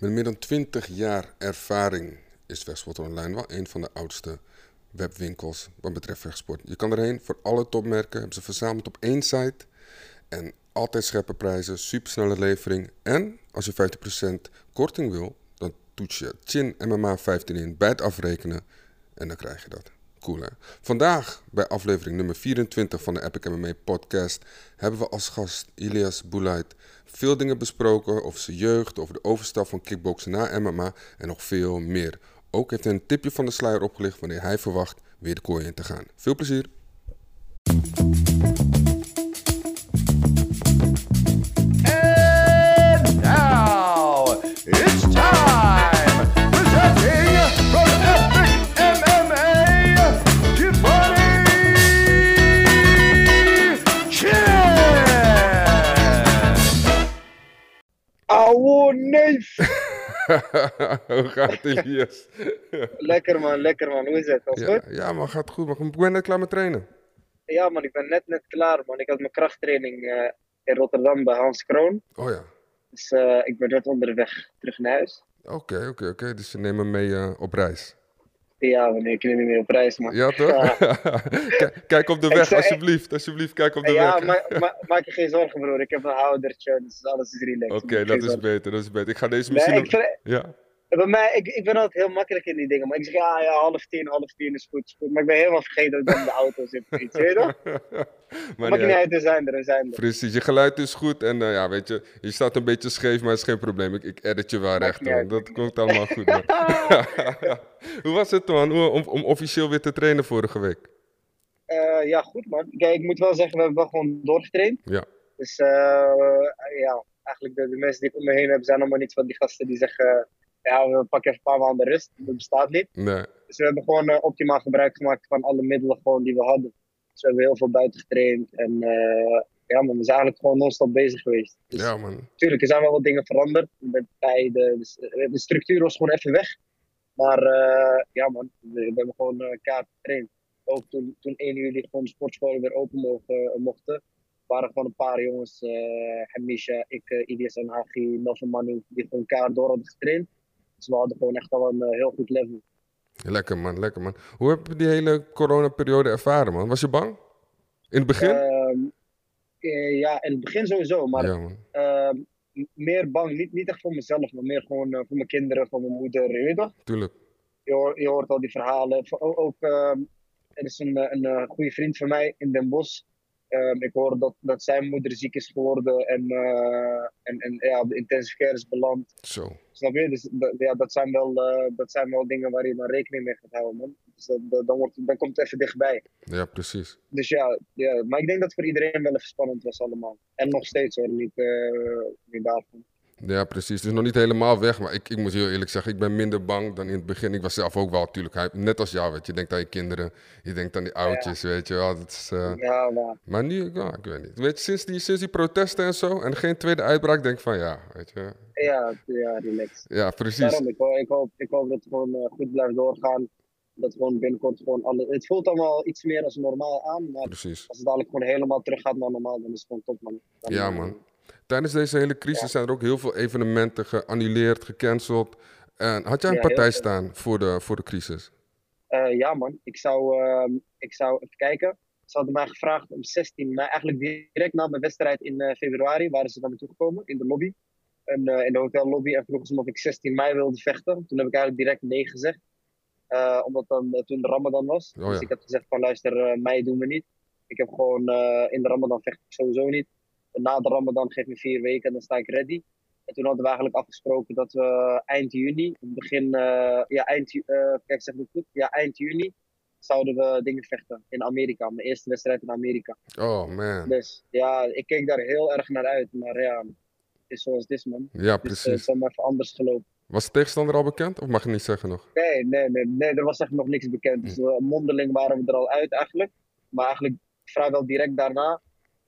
Met meer dan 20 jaar ervaring is Vechtsport Online wel een van de oudste webwinkels wat betreft vechtsport. Je kan erheen voor alle topmerken, hebben ze verzameld op één site. En altijd scherpe prijzen, supersnelle levering. En als je 50% korting wil, dan toets je Chin MMA 15 in bij het afrekenen. En dan krijg je dat. Vandaag bij aflevering nummer 24 van de Epic MMA podcast hebben we als gast Ilias Boulait veel dingen besproken over zijn jeugd, over de overstap van kickboksen naar MMA en nog veel meer. Ook heeft hij een tipje van de sluier opgelicht wanneer hij verwacht weer de kooi in te gaan. Veel plezier! Neef! Hoe gaat het Ilias? Lekker man, lekker man. Hoe is het? Alles ja, goed? ja man, gaat goed. Maar ik ben net klaar met trainen. Ja man, ik ben net net klaar man. Ik had mijn krachttraining eh, in Rotterdam bij Hans Kroon. Oh ja. Dus eh, ik ben net onderweg terug naar huis. Oké, oké, oké. Dus je neemt me mee eh, op reis. Ja man, ik neem niet meer op reis man. Ja, toch? Kijk- op de weg, zei- alsjeblieft. Alsjeblieft, kijk op de Ja, weg. ma ma maak je geen zorgen broer. Ik heb een oudertje, dus alles is relaxed. Oké, dat is zorgen. beter, dat is beter. Ik ga deze Nee, misschien... ik Ja? Bij mij, ik, ik ben altijd heel makkelijk in die dingen. Maar ik zeg ja, ja, half tien, half tien is goed, is goed. Maar ik ben helemaal vergeten dat ik in de auto zit of iets, weet je toch? maar niet uit. er zijn er, er zijn er. Precies, je geluid is goed en eh, ja, weet je, je staat een beetje scheef, maar is geen probleem. Ik, ik edit je wel recht, Dat komt allemaal goed, man. Hoe was het, man, om, om, officieel weer te trainen vorige week? Eh, ja, goed man. Kijk, ik moet wel zeggen, we hebben wel gewoon doorgetraind. Ja, Dus eh, ja, eigenlijk de, de mensen die ik om me heen heb, zijn allemaal niet van die gasten die zeggen, ja, we pakken even een paar maanden rust. Dat bestaat niet. nee. Dus we hebben gewoon eh, optimaal gebruik gemaakt van alle middelen gewoon die we hadden. Dus we hebben heel veel buiten getraind en eh, ja man, we zijn eigenlijk gewoon non-stop bezig geweest. Dus Ja, man. Tuurlijk, er zijn wel wat dingen veranderd met tijden. Dus, eh, de structuur was gewoon even weg. Maar ja man, we, we hebben gewoon kaart getraind. Ook toen, toen 1 juli gewoon de sportscholen weer open mogen, mochten, waren gewoon een paar jongens, eh Hamisha, ik, uh, en Hagi, Nova Manu, die gewoon kaart door hadden getraind. Dus we hadden gewoon echt al een eh, heel goed level. Lekker, man, lekker, man. Hoe heb je die hele coronaperiode ervaren, man? Was je bang? In het begin? Ehm, eh, ja, in het begin sowieso, maar ja, ehm, meer bang. Niet, niet echt voor mezelf, maar meer gewoon eh, voor mijn kinderen, voor mijn moeder, je weet toch? Tuurlijk. je, hoort, je hoort al die verhalen. Ook, ook, ehm, er is een, een, goede vriend van mij in Den Bosch. Ehm, ik hoorde dat, dat zijn moeder ziek is geworden en, eh, en, en ja, de intensive care is beland. Zo. Snap je? Dus dat, ja, dat, zijn wel, eh, dat zijn wel dingen waar je dan rekening mee gaat houden, man. Dus dat, dat- dan, wordt, dan komt het even dichtbij. Ja, precies. Dus ja, ja, maar ik denk dat het voor iedereen wel even spannend was allemaal. En nog steeds hoor, niet, eh niet daarvan. Ja, precies. Het is nog niet helemaal weg, maar ik, ik moet heel eerlijk zeggen, ik ben minder bang dan in het begin. Ik was zelf ook wel natuurlijk, hype. net als jou, weet je. Je denkt aan je kinderen, je denkt aan die oudjes, weet je wel. Dat is, eh, Ja, maar Maar nu, ja, ik weet niet. Weet je, sinds die, sinds die protesten en zo, en geen tweede uitbraak, denk ik van ja, weet je. ja, ja, relax. Ja, precies. Daarom, ik, hoop, ik, hoop, ik hoop dat het gewoon eh, goed blijft doorgaan. Dat gewoon binnenkort gewoon alle... Het voelt allemaal iets meer als normaal aan, maar Precies. als het dadelijk gewoon helemaal terug gaat naar normaal, dan is het gewoon top, man. Dan, Ja, man. Tijdens deze hele crisis zijn er ook heel veel evenementen geannuleerd, gecanceld. En had jij een Ja, partij staan voor de, voor de crisis? eh, ja, man. Ik zou, ehm, ik zou even kijken. Ze hadden mij gevraagd om 16 mei, eigenlijk direct na mijn wedstrijd in eh, februari, waren ze naar me toegekomen in de lobby. En, eh, in de hotellobby en vroegen ze me of ik 16 mei wilde vechten. Toen heb ik eigenlijk direct nee gezegd. Omdat dan, toen de Ramadan was. Oh, Dus ik heb gezegd van luister, mei doen we niet. Ik heb gewoon in de Ramadan vecht ik sowieso niet. Na de Ramadan geef me vier weken en dan sta ik ready. En toen hadden we eigenlijk afgesproken dat we eind juni, begin, eh, ja, eind, eh, kijk, zeg het goed? Ja, eind juni zouden we dingen vechten in Amerika. Mijn eerste wedstrijd in Amerika. Oh, man. Dus ja, ik keek daar heel erg naar uit. Maar ja, het is zoals het is, man. Ja, Dus eh, het precies. is allemaal even anders gelopen. Was de tegenstander al bekend? Of mag je niet zeggen nog? Nee, nee, nee, nee, er was echt nog niks bekend. Dus eh, mondeling waren we er al uit eigenlijk. Maar eigenlijk vrijwel direct daarna.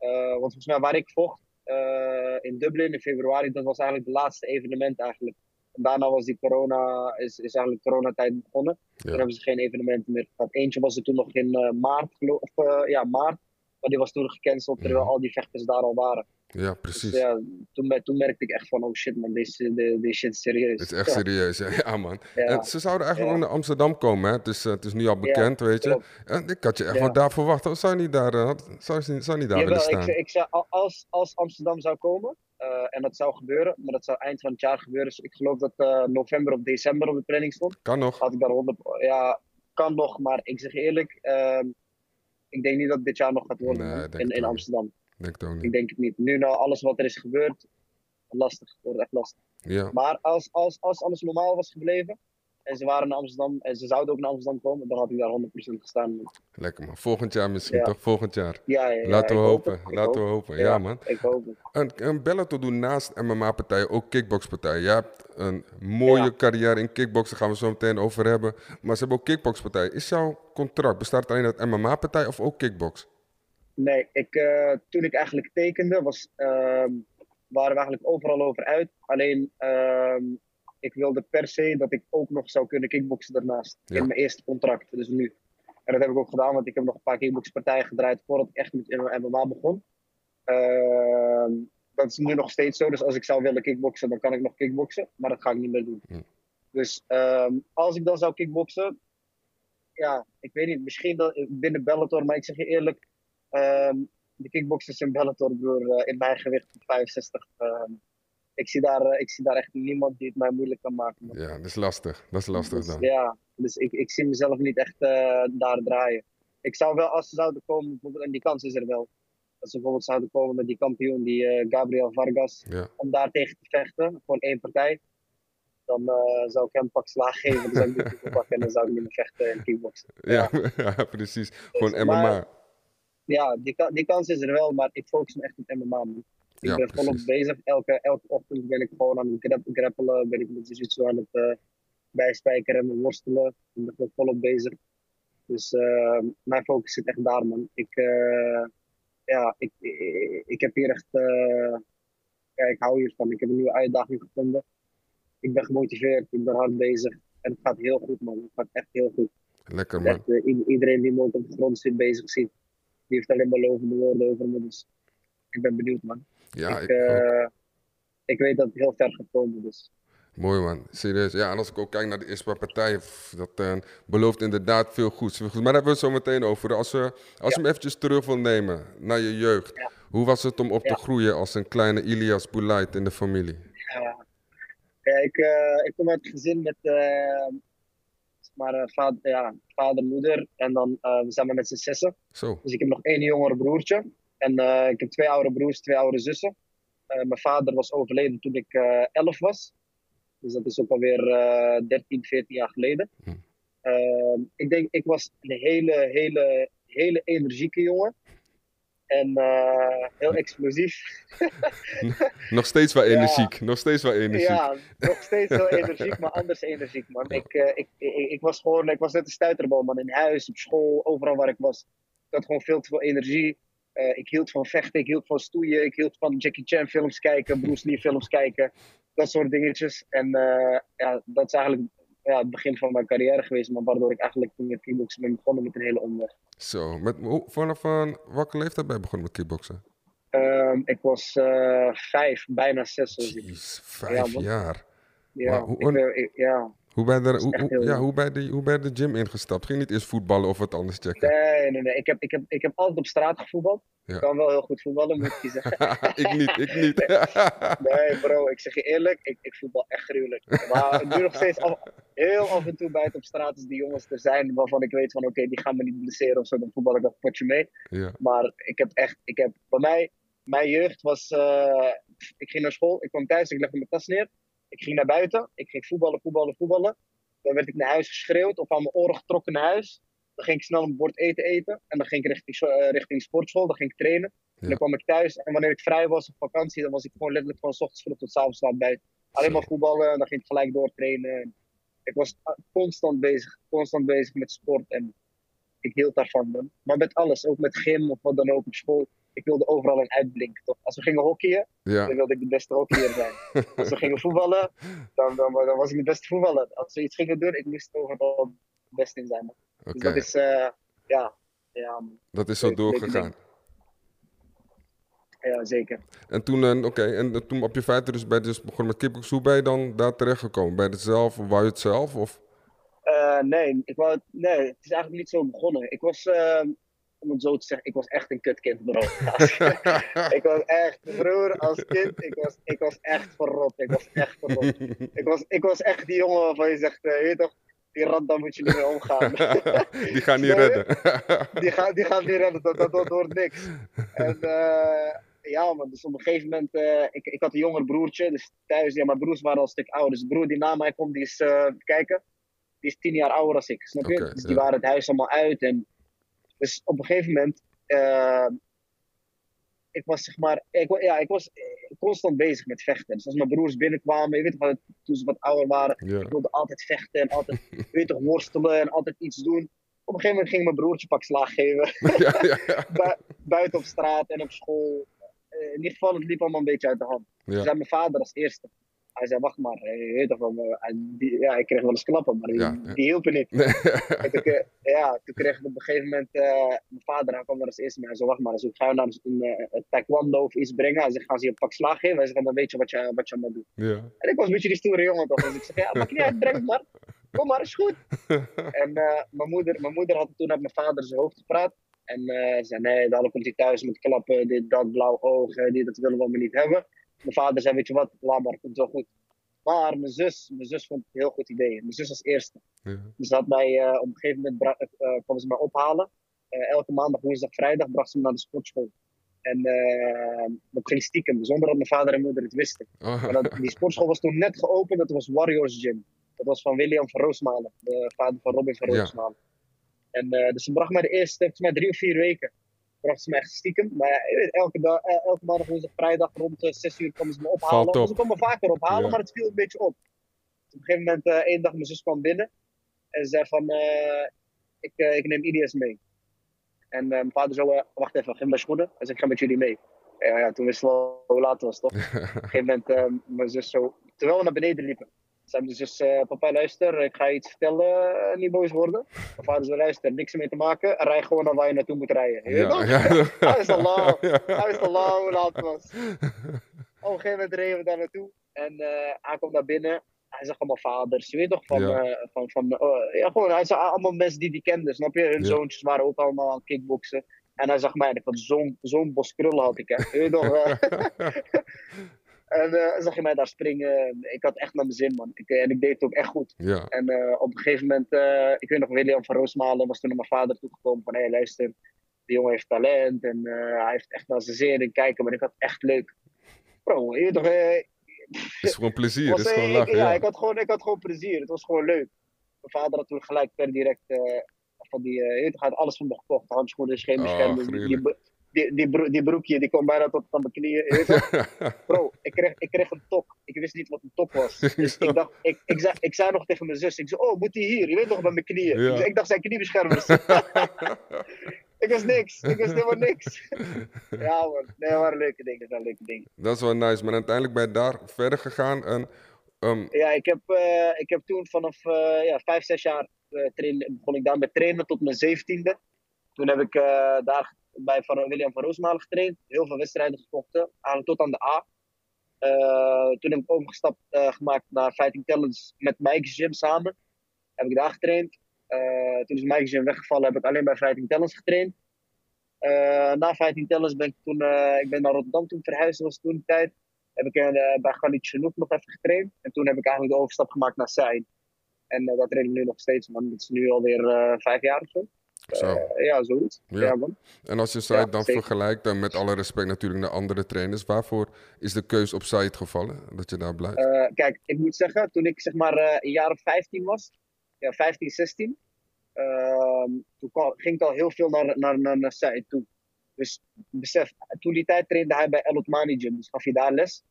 Eh, want volgens mij waar ik vocht eh, in Dublin in februari, dat was eigenlijk het laatste evenement eigenlijk. En daarna was die corona, is, is eigenlijk coronatijd begonnen. Toen Ja. hebben ze geen evenementen meer gehad. Eentje was er toen nog in eh, maart, geloof of ja, maart. Maar die was toen gecanceld terwijl Mhm. al die vechters daar al waren. Ja, Dus precies. ja, toen, toen merkte ik echt van, oh shit man, deze, de, deze shit is serieus. Het is echt Ja, serieus, hè? ja man. Ja. En ze zouden eigenlijk ook naar Amsterdam komen, hè? Het is, eh, het is nu al bekend, weet je. En ik had je echt wel daar verwacht. Oh, Zou je niet daar, eh, had- zou je, zou je niet daar Jawel, willen ik, staan? ik zei, al- als, als Amsterdam zou komen, eh, en dat zou gebeuren, maar dat zou eind van het jaar gebeuren. Dus ik geloof dat november of december op de planning stond. Kan nog. Had ik daar 100, ja, kan nog, maar ik zeg eerlijk, ehm, ik denk niet dat het dit jaar nog gaat worden Nee, in, ik in. Amsterdam. Denk het ook Ik denk het niet. Nu na alles wat er is gebeurd, lastig, wordt echt lastig. Ja, Maar als, als, als alles normaal was gebleven en ze waren naar Amsterdam en ze zouden ook naar Amsterdam komen, dan had ik daar 100% gestaan. lekker man. Volgend jaar misschien, Ja. toch? Volgend jaar. Ja, ja, ja, Laten we hopen. Laten we hopen. Ja, man. Ik hoop het. Bellator doen naast MMA-partijen ook kickboxpartijen. Je hebt een mooie carrière in kickboksen, daar gaan we zo meteen over hebben. Maar ze hebben ook kickboxpartijen. Is jouw contract, bestaat alleen uit MMA-partij of ook kickbox? Nee, ik, eh, toen ik eigenlijk tekende, was, ehm, waren we eigenlijk overal over uit. Alleen, ehm, ik wilde per se dat ik ook nog zou kunnen kickboksen daarnaast. Ja. In mijn eerste contract, dus nu. En dat heb ik ook gedaan, want ik heb nog een paar kickboxpartijen gedraaid voordat ik echt met MMA begon. Ehm, dat is nu nog steeds zo, dus als ik zou willen kickboksen, dan kan ik nog kickboksen. Maar dat ga ik niet meer doen. Dus als ik dan zou kickboksen, ja, ik weet niet, misschien dat, binnen Bellator, maar ik zeg je eerlijk, Ehm, de kickboxers in Bellator, broer, eh, in mijn gewicht van 65. ehm, ik, zie daar, eh, ik zie daar echt niemand die het mij moeilijk kan maken. Ja, dat is lastig. Dat is lastig Dus, dan. ja, dus ik, ik zie mezelf niet echt eh, daar draaien. Ik zou wel, als ze zouden komen, bijvoorbeeld, en die kans is er wel. Als ze bijvoorbeeld zouden komen met die kampioen, die Gabriel Vargas, Ja, om daar tegen te vechten, gewoon één partij. Dan zou ik hem een pak slaag geven, dan zou ik titel pakken en dan zou ik niet meer vechten in kickboksen. ja. ja precies. Gewoon maar- MMA. Ja, die, ka- die kans is er wel, maar ik focus me echt op MMA. Man. Ik Ja, ben volop bezig. Elke, elke ochtend ben ik gewoon aan het grap- grappelen, ben ik met jiu-jitsu aan het eh, bijspijkeren en worstelen. Ik ben volop bezig. Dus eh, mijn focus zit echt daar, man. Ik, eh, ja, ik, ik, ik heb hier echt, eh, ja, ik hou hiervan. Ik heb een nieuwe uitdaging gevonden. Ik ben gemotiveerd, ik ben hard bezig. En het gaat heel goed, man. Het gaat echt heel goed. Lekker man. Echt, iedereen die me op de grond zit bezig ziet, die heeft alleen maar lovende woorden over me. Dus ik ben benieuwd, man. Ja, ik, ik ook. eh, ik weet dat het heel ver gaat komen. Dus Mooi man, serieus. Ja, en als ik ook kijk naar de partijen, pff, dat eh, belooft inderdaad veel goeds. Maar daar hebben we het zo meteen over. Als, we, als je hem eventjes terug wil nemen naar je jeugd. Ja. Hoe was het om op te Ja. groeien als een kleine Ilias Boulait in de familie? ja, ja ik, eh, ik kom uit een gezin met maar, eh, vader, ja, vader, moeder en dan eh, we zijn maar met z'n zessen. Zo, Dus ik heb nog één jongere broertje. En eh, ik heb twee oudere broers, twee oudere zussen. Mijn vader was overleden toen ik 11 was. Dus dat is ook alweer eh 13, 14 jaar geleden. Hm. Eh, ik denk, ik was een hele, hele, hele energieke jongen. En eh, heel explosief. nog steeds wel Ja. energiek. Nog steeds wel energiek. Ja, nog steeds heel energiek, maar anders energiek, man. Ik, eh, ik, ik, ik was gewoon, ik was net een stuiterbal, man. In huis, op school, overal waar ik was. Ik had gewoon veel te veel energie. Eh, ik hield van vechten, ik hield van stoeien, ik hield van Jackie Chan films kijken, Bruce Lee films kijken. Dat soort dingetjes. En eh, ja, dat is eigenlijk ja, het begin van mijn carrière geweest, maar waardoor ik eigenlijk toen met kickboksen ben begonnen met een hele omweg. Zo, met, hoe, vanaf een, welke leeftijd ben je begonnen met kickboksen? Ehm, ik was eh, vijf, bijna zes. Jeez, vijf jaar. Ja, hoe- ik- ja, Hoe ben je, er, hoe, ja, hoe, ben je de, hoe ben je de gym ingestapt? Ging niet eerst voetballen of wat anders checken? Nee, nee, nee. Ik heb, ik heb, ik heb altijd op straat gevoetbald. Ja. Ik kan wel heel goed voetballen, moet ik je zeggen. ik niet, ik niet. Nee, bro, ik zeg je eerlijk, ik, ik voetbal echt gruwelijk. Maar het duurt nog steeds af, heel af en toe buiten op straat als die jongens er zijn waarvan ik weet van oké, die gaan me niet blesseren of zo, dan voetbal ik een potje mee. ja, Maar ik heb echt, ik heb, bij mij, mijn jeugd was, eh, ik ging naar school, ik kwam thuis, ik legde mijn tas neer. Ik ging naar buiten, ik ging voetballen, voetballen, voetballen. Dan werd ik naar huis geschreeuwd of aan mijn oren getrokken naar huis. Dan ging ik snel een bord eten eten. En dan ging ik richting, eh, richting sportschool, dan ging ik trainen. En dan kwam ik thuis en wanneer ik vrij was op vakantie, dan was ik gewoon letterlijk van 's ochtends vroeg tot 's avonds laat bij. Alleen maar voetballen en dan ging ik gelijk doortrainen. Ik was constant bezig, constant bezig met sport en ik hield daarvan. Man. Maar met alles, ook met gym of wat dan ook op school. Ik wilde overal een uitblinken. Toch? Als we gingen hockeyen, ja. dan wilde ik de beste hockeyer zijn. Als we gingen voetballen, dan, dan, dan was ik de beste voetballer. Als we iets gingen doen, ik moest overal het beste in zijn. Dus dat is, eh, ja, ja, dat is zo doorgegaan. ja, zeker. En toen, eh, oké, en toen op je feiten dus bij dus begonnen met kickboxen, hoe ben je dan daar terechtgekomen? Bij het zelf, of wou je het zelf? Of? Eh, nee, ik wou, het- nee, het is eigenlijk niet zo begonnen. Ik was, om het zo te zeggen, ik was echt een kutkind, bro. ik was echt, broer, als kind, ik was, ik was echt verrot. Ik was echt verrot. Ik was, ik was echt die jongen waarvan je zegt, je weet toch, die rat, daar moet je niet mee omgaan. Die gaan niet redden. die, gaat, die gaat niet redden, dat, dat, dat wordt niks. En eh, ja, man, dus op een gegeven moment, eh, ik, ik had een jonger broertje, dus thuis, ja, mijn broers waren al een stuk ouder. Dus de broer die na mij komt, die is, kijken, die is tien jaar ouder dan ik, snap je? Dus die ja. waren het huis allemaal uit. En, dus op een gegeven moment, eh, ik was zeg maar, ik, ja, ik was constant bezig met vechten. Dus als mijn broers binnenkwamen, je weet toch, toen ze wat ouder waren, Ja. ik wilde altijd vechten en altijd, je weet toch, worstelen en altijd iets doen. Op een gegeven moment ging mijn broertje pak slaag geven. ja, ja, ja. Bu- buiten op straat en op school. Eh, in ieder geval, het liep allemaal een beetje uit de hand. Zei mijn vader als eerste. Hij zei, wacht maar, je weet toch wel, hij- die, ja, ik kreeg wel eens klappen, maar die, Ja, ja. die hielpen niet. Nee. En toen, ja, toen kreeg ik op een gegeven moment, eh, mijn vader hij kwam er als eerste mee. Hij zei, wacht maar, als ik ga je naar een, eh, een taekwondo of iets brengen. Hij zegt, gaan ze je een pak slaag geven? Hij zegt, dan weet je wat je, wat je doen. Ja. En ik was een beetje die stoere jongen toch. Dus ik zeg, ja, maakt niet uit, breng het maar. Kom maar, is goed. En eh, mijn, moeder, mijn moeder had toen met mijn vader zijn hoofd gepraat. En ze zei, nee, dan komt hij thuis met klappen, dit, dat, blauw ogen, dit, dat willen we maar niet hebben. Mijn vader zei, weet je wat, laat maar, komt wel goed. Maar mijn zus, mijn zus vond het een heel goed idee. Mijn zus als eerste. Ja. Dus had mij eh, op een gegeven moment, bra- eh, kwam ze mij ophalen. Eh, elke maandag, woensdag, vrijdag bracht ze me naar de sportschool. En eh, dat ging stiekem, zonder dat mijn vader en moeder het wisten. Oh, Maar dat, die sportschool was toen net geopend, dat was Warriors Gym. Dat was van William van Roosmalen, de vader van Robin van Ja. Roosmalen. En eh, dus ze bracht mij de eerste, volgens mij drie of vier weken, bracht ze mij echt stiekem. Maar elke, dag, eh, elke maandag, woensdag, vrijdag rond eh, zes uur kwamen ze me ophalen. Ze kwamen me vaker ophalen, Ja. maar het viel een beetje op. Op een gegeven moment, eh één dag, mijn zus kwam binnen. En ze zei van, eh, ik, eh, ik neem IDS mee. En eh, mijn vader zei, eh, wacht even, geef me schoenen. Hij zei, ik ga met jullie mee. Ja, ja, toen wisten we al hoe laat het was, toch? Op een gegeven moment, eh, mijn zus zo, terwijl we naar beneden liepen, mijn zus, eh, papa luister, ik ga je iets vertellen, eh, niet boos worden. Mijn vader zei, luister, niks ermee te maken, rij gewoon naar waar je naartoe moet rijden. Je weet ja, toch? Hij is al lang, hij is al lang hoe laat het was. Op een gegeven moment reden we daar naartoe en eh, hij komt naar binnen. Hij zag allemaal vaders, je weet toch, van, Ja. van, van ja gewoon, hij zag allemaal mensen die die kenden, snap je? Hun zoontjes waren ook allemaal aan het kickboksen. En hij zag mij, zo'n zo'n bos krullen had ik, hè. Je weet toch. En eh, zag je mij daar springen. Ik had echt naar mijn zin, man. Ik, en ik deed het ook echt goed. ja. En eh, op een gegeven moment, eh, ik weet nog, William van Roosmalen was toen naar mijn vader toegekomen van, hé, luister, die jongen heeft talent en eh, hij heeft echt naar zijn zin in kijken, maar ik had echt leuk. Bro, je toch, eh, Het is gewoon plezier, het was, is gewoon eh, lachen. ik, ja, Ja. ik, had gewoon, ik had gewoon plezier. Het was gewoon leuk. Mijn vader had toen gelijk per direct eh, van die, eh, je had alles van me gekocht. Handschoenen, Oh, scheenbescherming, die, die, die, die, bro- die broekje, die kwam bijna tot aan mijn knieën. Bro, ik kreeg, ik kreeg een tok. Ik wist niet wat een tok was. Dus ik, dacht, ik, ik, zei, ik zei nog tegen mijn zus, ik zei, oh, moet hij hier? Je weet toch, bij mijn knieën. Ja. Ik, dacht, zijn kniebeschermers. ik was niks. Ik was helemaal niks. ja man, nee, waren leuke dingen. Dat waren leuke dingen. Dat is wel nice, maar uiteindelijk ben je daar verder gegaan en ehm, Ja, ik heb, eh, ik heb toen vanaf eh, ja, vijf, zes jaar eh, trainen, begon ik daar met trainen tot mijn zeventiende. Toen heb ik daar bij William van Roosmalen getraind. Heel veel wedstrijden gevochten, eigenlijk tot aan de A. Eh, toen heb ik overgestapt eh, gemaakt naar Fighting Talents met Mike's Gym samen. Heb ik daar getraind. Eh, toen is Mike's Gym weggevallen, heb ik alleen bij Fighting Talents getraind. Na Fighting Talents ben ik toen ik ben naar Rotterdam toen verhuisd, was toen de tijd. Heb ik bij Khalid Chanouk nog even getraind. En toen heb ik eigenlijk de overstap gemaakt naar Sein. En dat train ik nu nog steeds, man. Dat is nu alweer vijf jaar of zo. Zo. Eh, ja, zoiets. Ja. Man. En als je Said dan zeker. vergelijkt, dan met alle respect natuurlijk naar andere trainers, waarvoor is de keus op Said gevallen? Dat je daar blijft? Eh, kijk, ik moet zeggen, toen ik zeg maar eh, een jaar of 15 was, ja, 15, 16, ehm, toen kwam- ging ik al heel veel naar, naar, naar, naar Said toe. Dus besef, toen die tijd trainde hij bij El Otmani Gym, dus gaf hij daar les.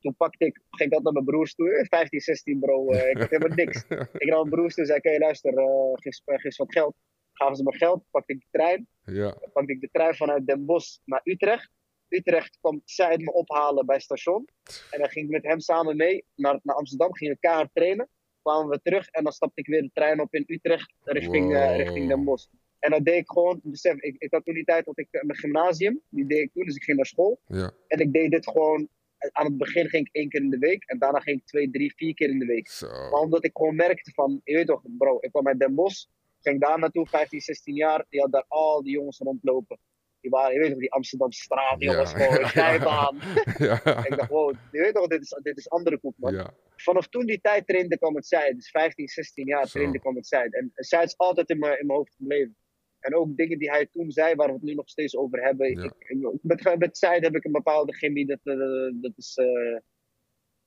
Toen pakte ik, ging ik altijd naar mijn broers toe, eh, 15, 16 bro, ik had helemaal niks. Ik naar mijn broers toe en zei, oké luister, eh geef, geef wat geld. Gaven ze me geld, pakte ik de trein, ja, pakte ik de trein vanuit Den Bosch naar Utrecht. Utrecht kwam Said me ophalen bij het station. En dan ging ik met hem samen mee naar, naar Amsterdam, gingen we keihard trainen. Kwamen we terug en dan stapte ik weer de trein op in Utrecht richting, eh, richting Den Bosch. En dat deed ik gewoon, besef, ik, ik had toen die tijd dat ik eh, mijn gymnasium, die deed ik toen, dus ik ging naar school. Ja, En ik deed dit gewoon, aan het begin ging ik één keer in de week. En daarna ging ik twee, drie, vier keer in de week. zo. Maar omdat ik gewoon merkte van, je weet toch, bro, ik kwam uit Den Bosch, ging daar naartoe, 15, 16 jaar, die had daar al die jongens rondlopen. Die waren, je weet toch, die Amsterdamse straat, die Ja. jongens gewoon, aan. Ja, Ik dacht, wow, je weet toch, dit is, dit is andere koek, man. ja, Vanaf toen die tijd trainde kwam het Zuid, dus 15, 16 jaar Zo. trainde kwam het Zuid. En Zuid is altijd in mijn, in mijn hoofd gebleven. En ook dingen die hij toen zei, waar we het nu nog steeds over hebben. Ja. Ik, ik- met, met Zuid heb ik een bepaalde chemie, dat, dat is, eh,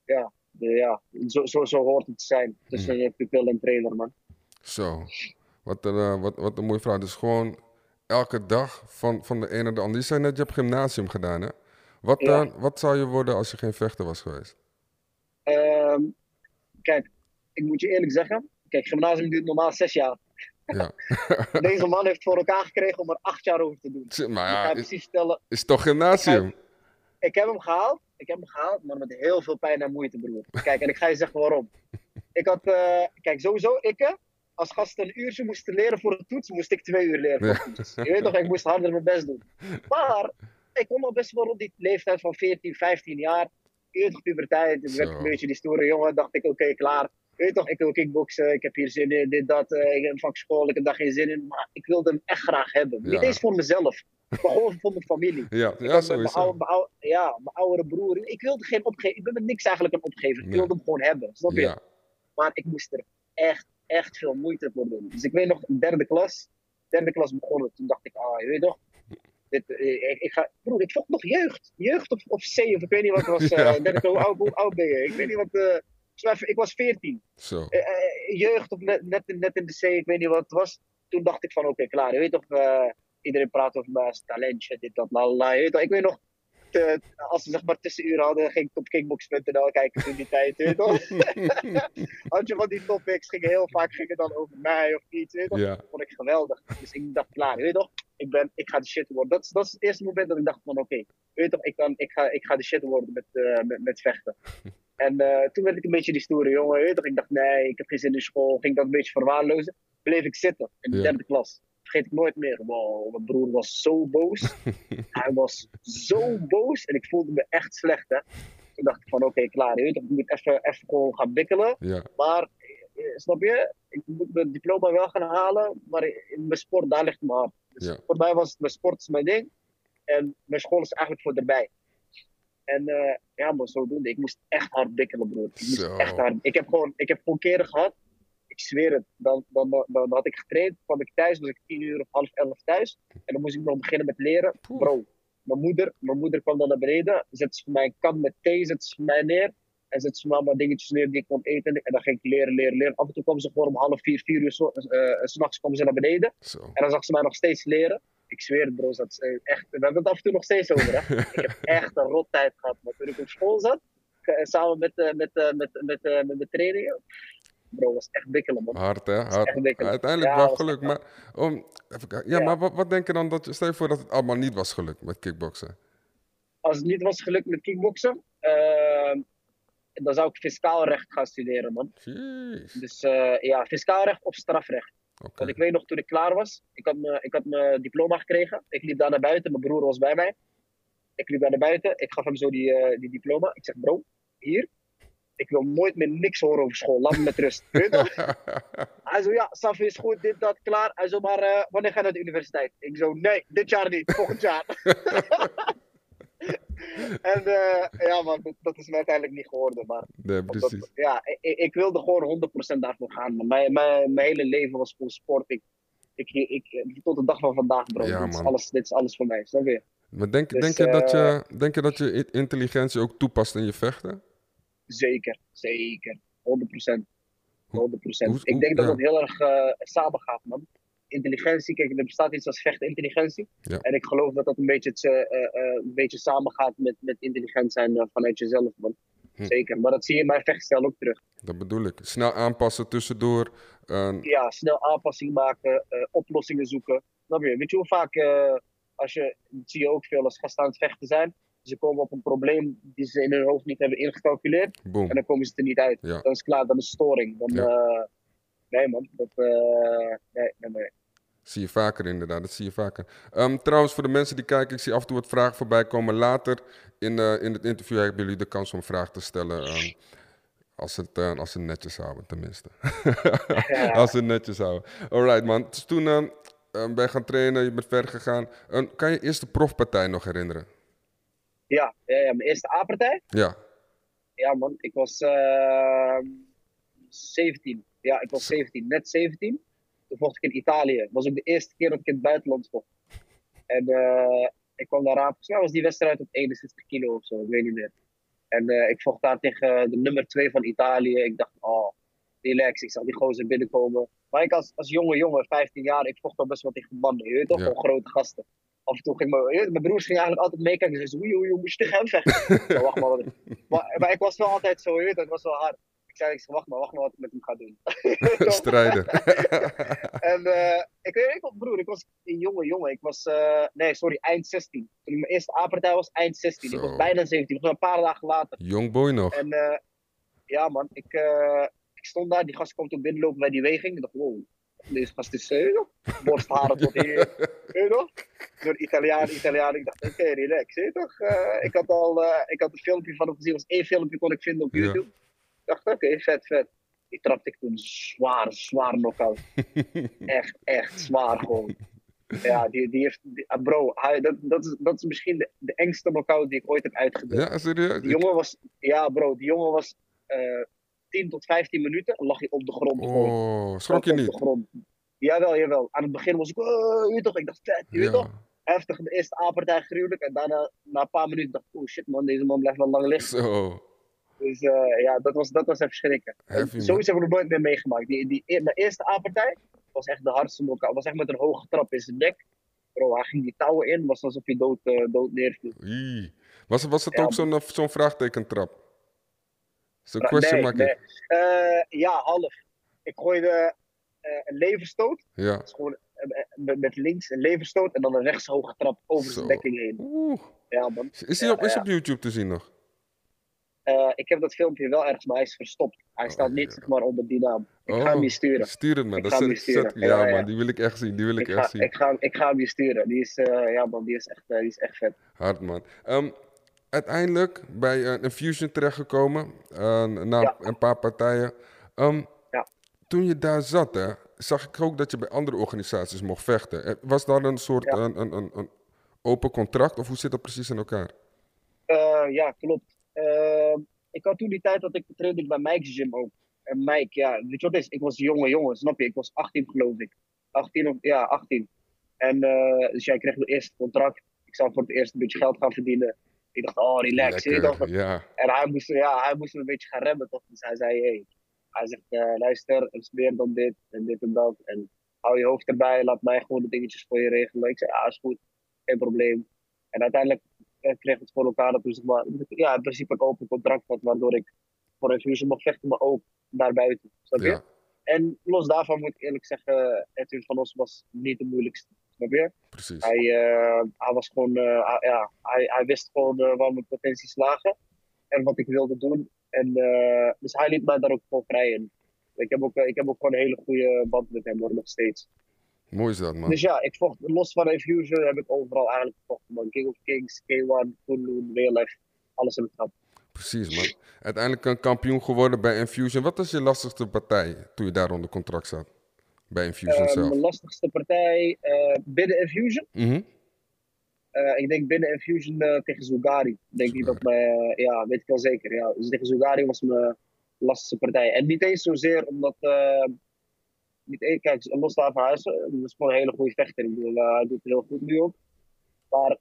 ja, de, ja zo, zo, zo hoort het te zijn. Tussen je pupil en trainer, man. zo. Wat een, eh, wat, wat een mooie vraag. Dus gewoon elke dag van, van de ene naar de andere. Je zei net, je hebt gymnasium gedaan, hè? Wat, Ja. eh, wat zou je worden als je geen vechter was geweest? Ehm, kijk, ik moet je eerlijk zeggen. Kijk, gymnasium duurt normaal zes jaar. Ja. Deze man heeft voor elkaar gekregen om er acht jaar over te doen. Maar ja, is, precies vertellen, is toch gymnasium? ik heb hem gehaald. Ik heb hem gehaald, maar met heel veel pijn en moeite, broer. Kijk, en ik ga je zeggen waarom. Ik had, eh, kijk, sowieso, ik eh, als gast een uurtje moest leren voor een toets, moest ik twee uur leren voor een toets. Je weet toch, ik moest harder mijn best doen. Maar, ik kom al best wel op die leeftijd van 14, 15 jaar. Je weet toch, puberteit. Ik werd een beetje die stoere jongen. Dacht ik, oké, klaar. Je weet toch, ik wil kickboksen. Ik heb hier zin in, dit, dat. eh, ik heb een vakschool, ik heb daar geen zin in. Maar ik wilde hem echt graag hebben. Ja. Niet eens voor mezelf, maar gewoon voor mijn familie. Ja, ja mijn sowieso. oude, mijn oude- ja, mijn oudere broer. Ik wilde geen opgeven. Ik ben met niks eigenlijk een opgever. Ik wilde hem gewoon hebben. Snap je? Ja, Maar ik moest er echt, echt veel moeite voor doen. Dus ik weet nog, derde klas. Derde klas begonnen. Toen dacht ik, ah, je weet toch. Dit, eh, ik, ik ga, broer, ik vocht nog jeugd. Jeugd of, of C, of ik weet niet wat het was. eh, Ja. derde klas, hoe oud, ben je? Ik weet niet wat. mij, ik was 14. zo. Eh, eh, jeugd of net, net, in- net in de C, ik weet niet wat het was. Toen dacht ik van, oké, klaar. Je weet toch, iedereen praat over mijn talentje, dit, dat, la, la. Je weet toch, ik weet nog, te- als we zeg maar tussenuren hadden, ging ik op kickbox.nl kijken toen die tijd, weet? Had je van die topics, gingen heel vaak gingen dan over mij of iets, weet? Ja, Dat vond ik geweldig. Dus ik dacht, klaar, weet je toch? Ik, ben, ik ga de shit worden. Dat is, dat is het eerste moment dat ik dacht van, oké, weet toch, ik, kan, ik, ga, ik ga de shit worden met, eh, met, met vechten. En eh, toen werd ik een beetje die stoere jongen, weet je toch? Ik dacht, nee, ik heb geen zin in school. Ging dat een beetje verwaarlozen. Bleef ik zitten in de Ja. derde klas. Vergeet ik nooit meer. Wow, mijn broer was zo boos. Hij was zo boos en ik voelde me echt slecht, hè. Toen dacht ik van, oké, klaar, je weet ik moet even, even gewoon gaan bikkelen. ja, Maar, eh, snap je? Ik moet mijn diploma wel gaan halen, maar in mijn sport, daar ligt mijn hart. Dus Ja. voor mij was mijn sport is mijn ding. En mijn school is eigenlijk voor erbij. En eh, ja, maar zodoende. Ik moest echt hard bikkelen, broer. Ik moest echt hard. Ik heb gewoon, ik heb gewoon keren gehad. Ik zweer het. Dan, dan, dan, dan had ik getraind, kwam ik thuis, was ik tien uur of half elf thuis. En dan moest ik nog beginnen met leren. Bro, mijn moeder, mijn moeder kwam dan naar beneden. Zette ze voor mij een kan met thee, zette ze voor mij neer. En zette ze allemaal dingetjes neer die ik kon eten. En dan ging ik leren, leren, leren. Af en toe kwam ze gewoon om half vier, vier uur zo- s s'nachts komen ze naar beneden. zo. En dan zag ze mij nog steeds leren. Ik zweer het, bro. Dat is, eh, echt, we hebben het af en toe nog steeds over. Hè? ik heb echt een rot tijd gehad. Maar toen ik op school zat, samen met, met, met, met, eh, met de trainingen. Bro, was echt bikkelen, man. Hard, hè? Hard. echt. Uiteindelijk Ja, wel was geluk. Maar, om, even. Ja, Ja. maar wat, wat denk je dan dat... je- Stel je voor dat het allemaal niet was gelukt met kickboksen. Als het niet was gelukt met kickboksen, eh, dan zou ik fiscaal recht gaan studeren, man. Jeez. Dus eh, ja, fiscaal recht of strafrecht. Want ik weet nog, toen ik klaar was, ik had, me, ik had mijn diploma gekregen. Ik liep daar naar buiten, mijn broer was bij mij. Ik liep daar naar buiten, ik gaf hem zo die, eh, die diploma. Ik zeg, bro, hier, ik wil nooit meer niks horen over school. Laat me met rust. Weet je? Hij zo, ja, Safi is goed, dit, dat, klaar. Hij zo, maar eh, wanneer ga je naar de universiteit? Ik zo, nee, dit jaar niet, volgend jaar. en eh, ja, man, dat, dat is me uiteindelijk niet geworden. Maar Nee, ja, ik, ik wilde gewoon 100% daarvoor gaan. Man. Mijn, mijn, mijn hele leven was voor sport. Ik, ik, ik, tot de dag van vandaag, bro. Ja, dit, is alles, dit is alles voor mij, snap je? Maar denk, Dus, denk, je dat eh, je, denk je dat je intelligentie ook toepast in je vechten? Zeker, zeker. 100%. 100%. hoe- ik denk dat ja. het heel erg eh samen gaat, man. Intelligentie, kijk, er bestaat iets als vechtintelligentie. Ja. En ik geloof dat dat een beetje, het, eh, eh, een beetje samengaat met, met intelligent zijn vanuit jezelf, man. Hm. Zeker. Maar dat zie je in mijn vechtstijl ook terug. Dat bedoel ik. Snel aanpassen tussendoor. ja, snel aanpassing maken, oplossingen zoeken. Snap je? Weet je hoe vaak, als je, dat zie je ook veel als gasten aan het vechten zijn, ze komen op een probleem die ze in hun hoofd niet hebben ingecalculeerd boom. en dan komen ze er niet uit. Ja. Dan is het klaar, dan is het storing. Dan, Ja. eh, nee man, dat, eh, nee, nee, nee. Zie je vaker inderdaad, dat zie je vaker. Ehm, trouwens, voor de mensen die kijken, ik zie af en toe wat vragen voorbij komen. Later in, eh, in het interview hebben jullie de kans om vragen te stellen. ehm, als, het, eh, als ze het netjes houden, tenminste. als ze het netjes houden. Alright man, dus toen ehm, ben je gaan trainen, je bent verder gegaan. Ehm, kan je eerste profpartij nog herinneren? Ja, ja, ja, mijn eerste A-partij. Ja, Ja, man, ik was ehm 17. Ja, ik was 17, net 17. Toen vocht ik in Italië. Dat was ook de eerste keer dat ik in het buitenland vocht. En eh, ik kwam daar aan. Volgens mij was die wedstrijd op 61 kilo of zo, ik weet niet meer. En eh, ik vocht daar tegen de nummer 2 van Italië. Ik dacht, oh, relax. Ik zag die gozer binnenkomen. Maar ik als, als jonge jongen, 15 jaar, ik vocht al best wel tegen mannen. Je weet toch, Ja. gewoon grote gasten. Af en toe ging mijn, weet, mijn broers gingen eigenlijk altijd meekijken. Ze zeiden, oei, oei, oei, moet je tegen hem vechten? Wacht maar, wat- maar, maar ik was wel altijd zo, je weet, het was wel hard. Ik zei, ik zei, wacht maar, wacht maar wat ik met hem ga doen. strijder. En eh, ik weet niet, broer, ik was een jonge jongen. Ik was, eh, nee, sorry, eind 16. Toen mijn eerste A-partij was, eind 16. Ik was bijna 17, nog een paar dagen later. Young boy nog. En eh, ja, man, ik, eh, ik stond daar, die gast komt ook binnenlopen bij die weging. Ik dacht, wow, deze gast is uh, borstharen tot hier. Weet je nog? Door Italiaan, Italiaan. Ik dacht, oké, relax, weet je toch? Eh, ik, had al, eh, ik had een filmpje van hem gezien, was één filmpje kon ik vinden op Ja. YouTube. Ik dacht, oké, vet, vet. Die trapte ik toen zwaar, zwaar knock-out. echt, echt zwaar gewoon. Ja, die, die heeft, die- ah, bro, hij, dat, dat, is, dat is misschien de, de engste knock-out die ik ooit heb uitgedeeld. Ja, serieus? Die jongen was, ja bro, die jongen was eh 10 tot 15 minuten, lag hij op de grond. gewoon. Oh, schrok je niet? Jawel, jawel. Aan het begin was ik, oh, je toch, ik dacht vet, je weet toch. Heftig, de eerste A-partij gruwelijk. En daarna, na een paar minuten, dacht ik, oh shit man, deze man blijft wel lang liggen. Zo. Dus eh, ja, dat was, dat was even schrikken. Zoiets hebben we nog nooit meer meegemaakt. Die, die, e- mijn eerste A-partij was echt de hardste knockout. Was echt met een hoge trap in zijn nek. Bro, hij ging die touwen in, was alsof hij dood, eh, dood neerviel. Was, was het Ja, ook zo'n eh, zo'n vraagtekentrap? Zo'n question nee, nee. Ja, half. Ik gooide een leverstoot. Ja. Dat is gewoon eh, eh, met, links een leverstoot en dan een rechtshoge trap over zijn dekking heen. Oeh. Ja, man. Is hij op, is op YouTube te zien nog? Eh, ik heb dat filmpje wel ergens, maar hij is verstopt. Hij Oh, staat niet zeg maar onder die naam. Ik Oh, ga hem je sturen. Stuur het man. Ik Dat ga hem zet- sturen. zet- ja, Ja, ja. man, die wil ik echt zien. Die wil ik, Ik echt ga, zien. ik, ga, ik ga hem je sturen. Die is, eh, ja, man, die is echt, eh, die is echt vet. Hard man. Ehm, uiteindelijk bij eh, een Fusion terechtgekomen. eh, na Ja. een paar partijen. Ja. Toen je daar zat, hè, zag ik ook dat je bij andere organisaties mocht vechten. Eh, Was dat een soort Ja. een, een, een, open contract? Of hoe zit dat precies in elkaar? Eh, ja, klopt. Eh, ik had toen die tijd dat ik trainde bij Mike's gym ook. En Mike, ja, weet je wat is? Ik was een jonge jongen, snap je? Ik was 18 geloof ik. 18 of, ja, 18. En dus jij kreeg mijn eerste contract. Ik zou voor het eerst een beetje geld gaan verdienen. Ik dacht, oh, relax. Lekker, ja. En hij moest, ja, hij moest me een beetje gaan remmen, toch? Dus hij zei, hey. Hij zegt, eh, luister, het is meer dan dit en dit en dat. En hou je hoofd erbij, laat mij gewoon de dingetjes voor je regelen. Ik zei, ja, is goed, geen probleem. En uiteindelijk eh, kreeg ik het voor elkaar dat maar, ja, in principe een open contract had, waardoor ik voor een fusie mocht vechten, maar ook daarbuiten. Snap je? ja, En los daarvan moet ik eerlijk zeggen, Edwin van Os was niet de moeilijkste. Snap je? precies. Hij, eh, hij was gewoon, hij- ja, hij, hij wist gewoon waar mijn potenties lagen en wat ik wilde doen. En, eh, dus hij liet mij daar ook gewoon vrij in. Ik heb ook, eh, ik heb ook gewoon een hele goede band met hem hoor, nog steeds. Mooi is dat, man. Dus ja, ik vocht los van Infusion heb ik overal eigenlijk gevochten. Man. King of Kings, K1, Kunlun, Real Life, alles heb ik gehad. Precies, man. Uiteindelijk een kampioen geworden bij Infusion. Wat was je lastigste partij toen je daar onder contract zat? Bij Infusion Eh, zelf. mijn lastigste partij eh, binnen Infusion. Mhm. Eh, ik denk binnen Infusion eh, tegen Zugari. Denk ik dat mij, eh, ja, weet ik wel zeker. Ja. Dus tegen Zugari was mijn lastigste partij. En niet eens zozeer omdat, niet eens, kijk, los daarvan, eh, dat is gewoon een hele goede vechter. Ik bedoel, hij doet het heel goed nu ook. Maar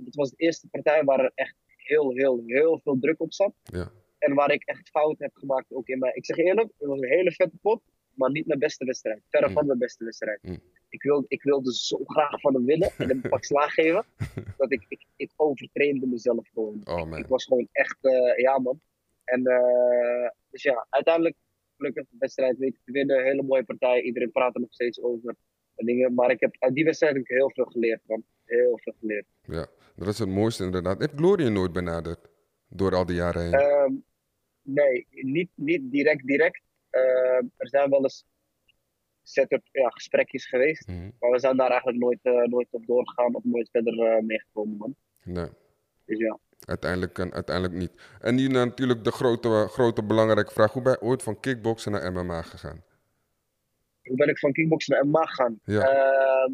dit was de eerste partij waar er echt heel, heel, heel veel druk op zat. Ja. En waar ik echt fout heb gemaakt ook in mijn... Ik zeg eerlijk, het was een hele vette pot, maar niet mijn beste wedstrijd. Verre Mm. van mijn beste wedstrijd. Mm. Ik, wil, ik wilde zo graag van hem winnen en hem een pak slaag geven, dat ik, ik, ik overtrainde mezelf gewoon. Oh. Ik was gewoon echt, eh, ja man. En eh, dus ja, uiteindelijk gelukkig de wedstrijd weten te winnen. Hele mooie partij. Iedereen praat er nog steeds over. En dingen. Maar ik heb, uit die wedstrijd heb ik heel veel geleerd, man. Heel veel geleerd. Ja, dat is het mooiste inderdaad. Heeft Glory je nooit benaderd? Door al die jaren heen. Ehm, nee, niet, niet direct direct. Ehm, er zijn wel eens setup, ja, gesprekjes geweest. Mhm. Maar we zijn daar eigenlijk nooit, eh, nooit op doorgegaan of nooit verder eh, meegekomen, man. Nee. Dus ja. Uiteindelijk, en uiteindelijk niet. En nu natuurlijk de grote, grote belangrijke vraag. Hoe ben je ooit van kickboksen naar MMA gegaan? Hoe ben ik van kickboksen naar MMA gegaan? Ja. Ehm,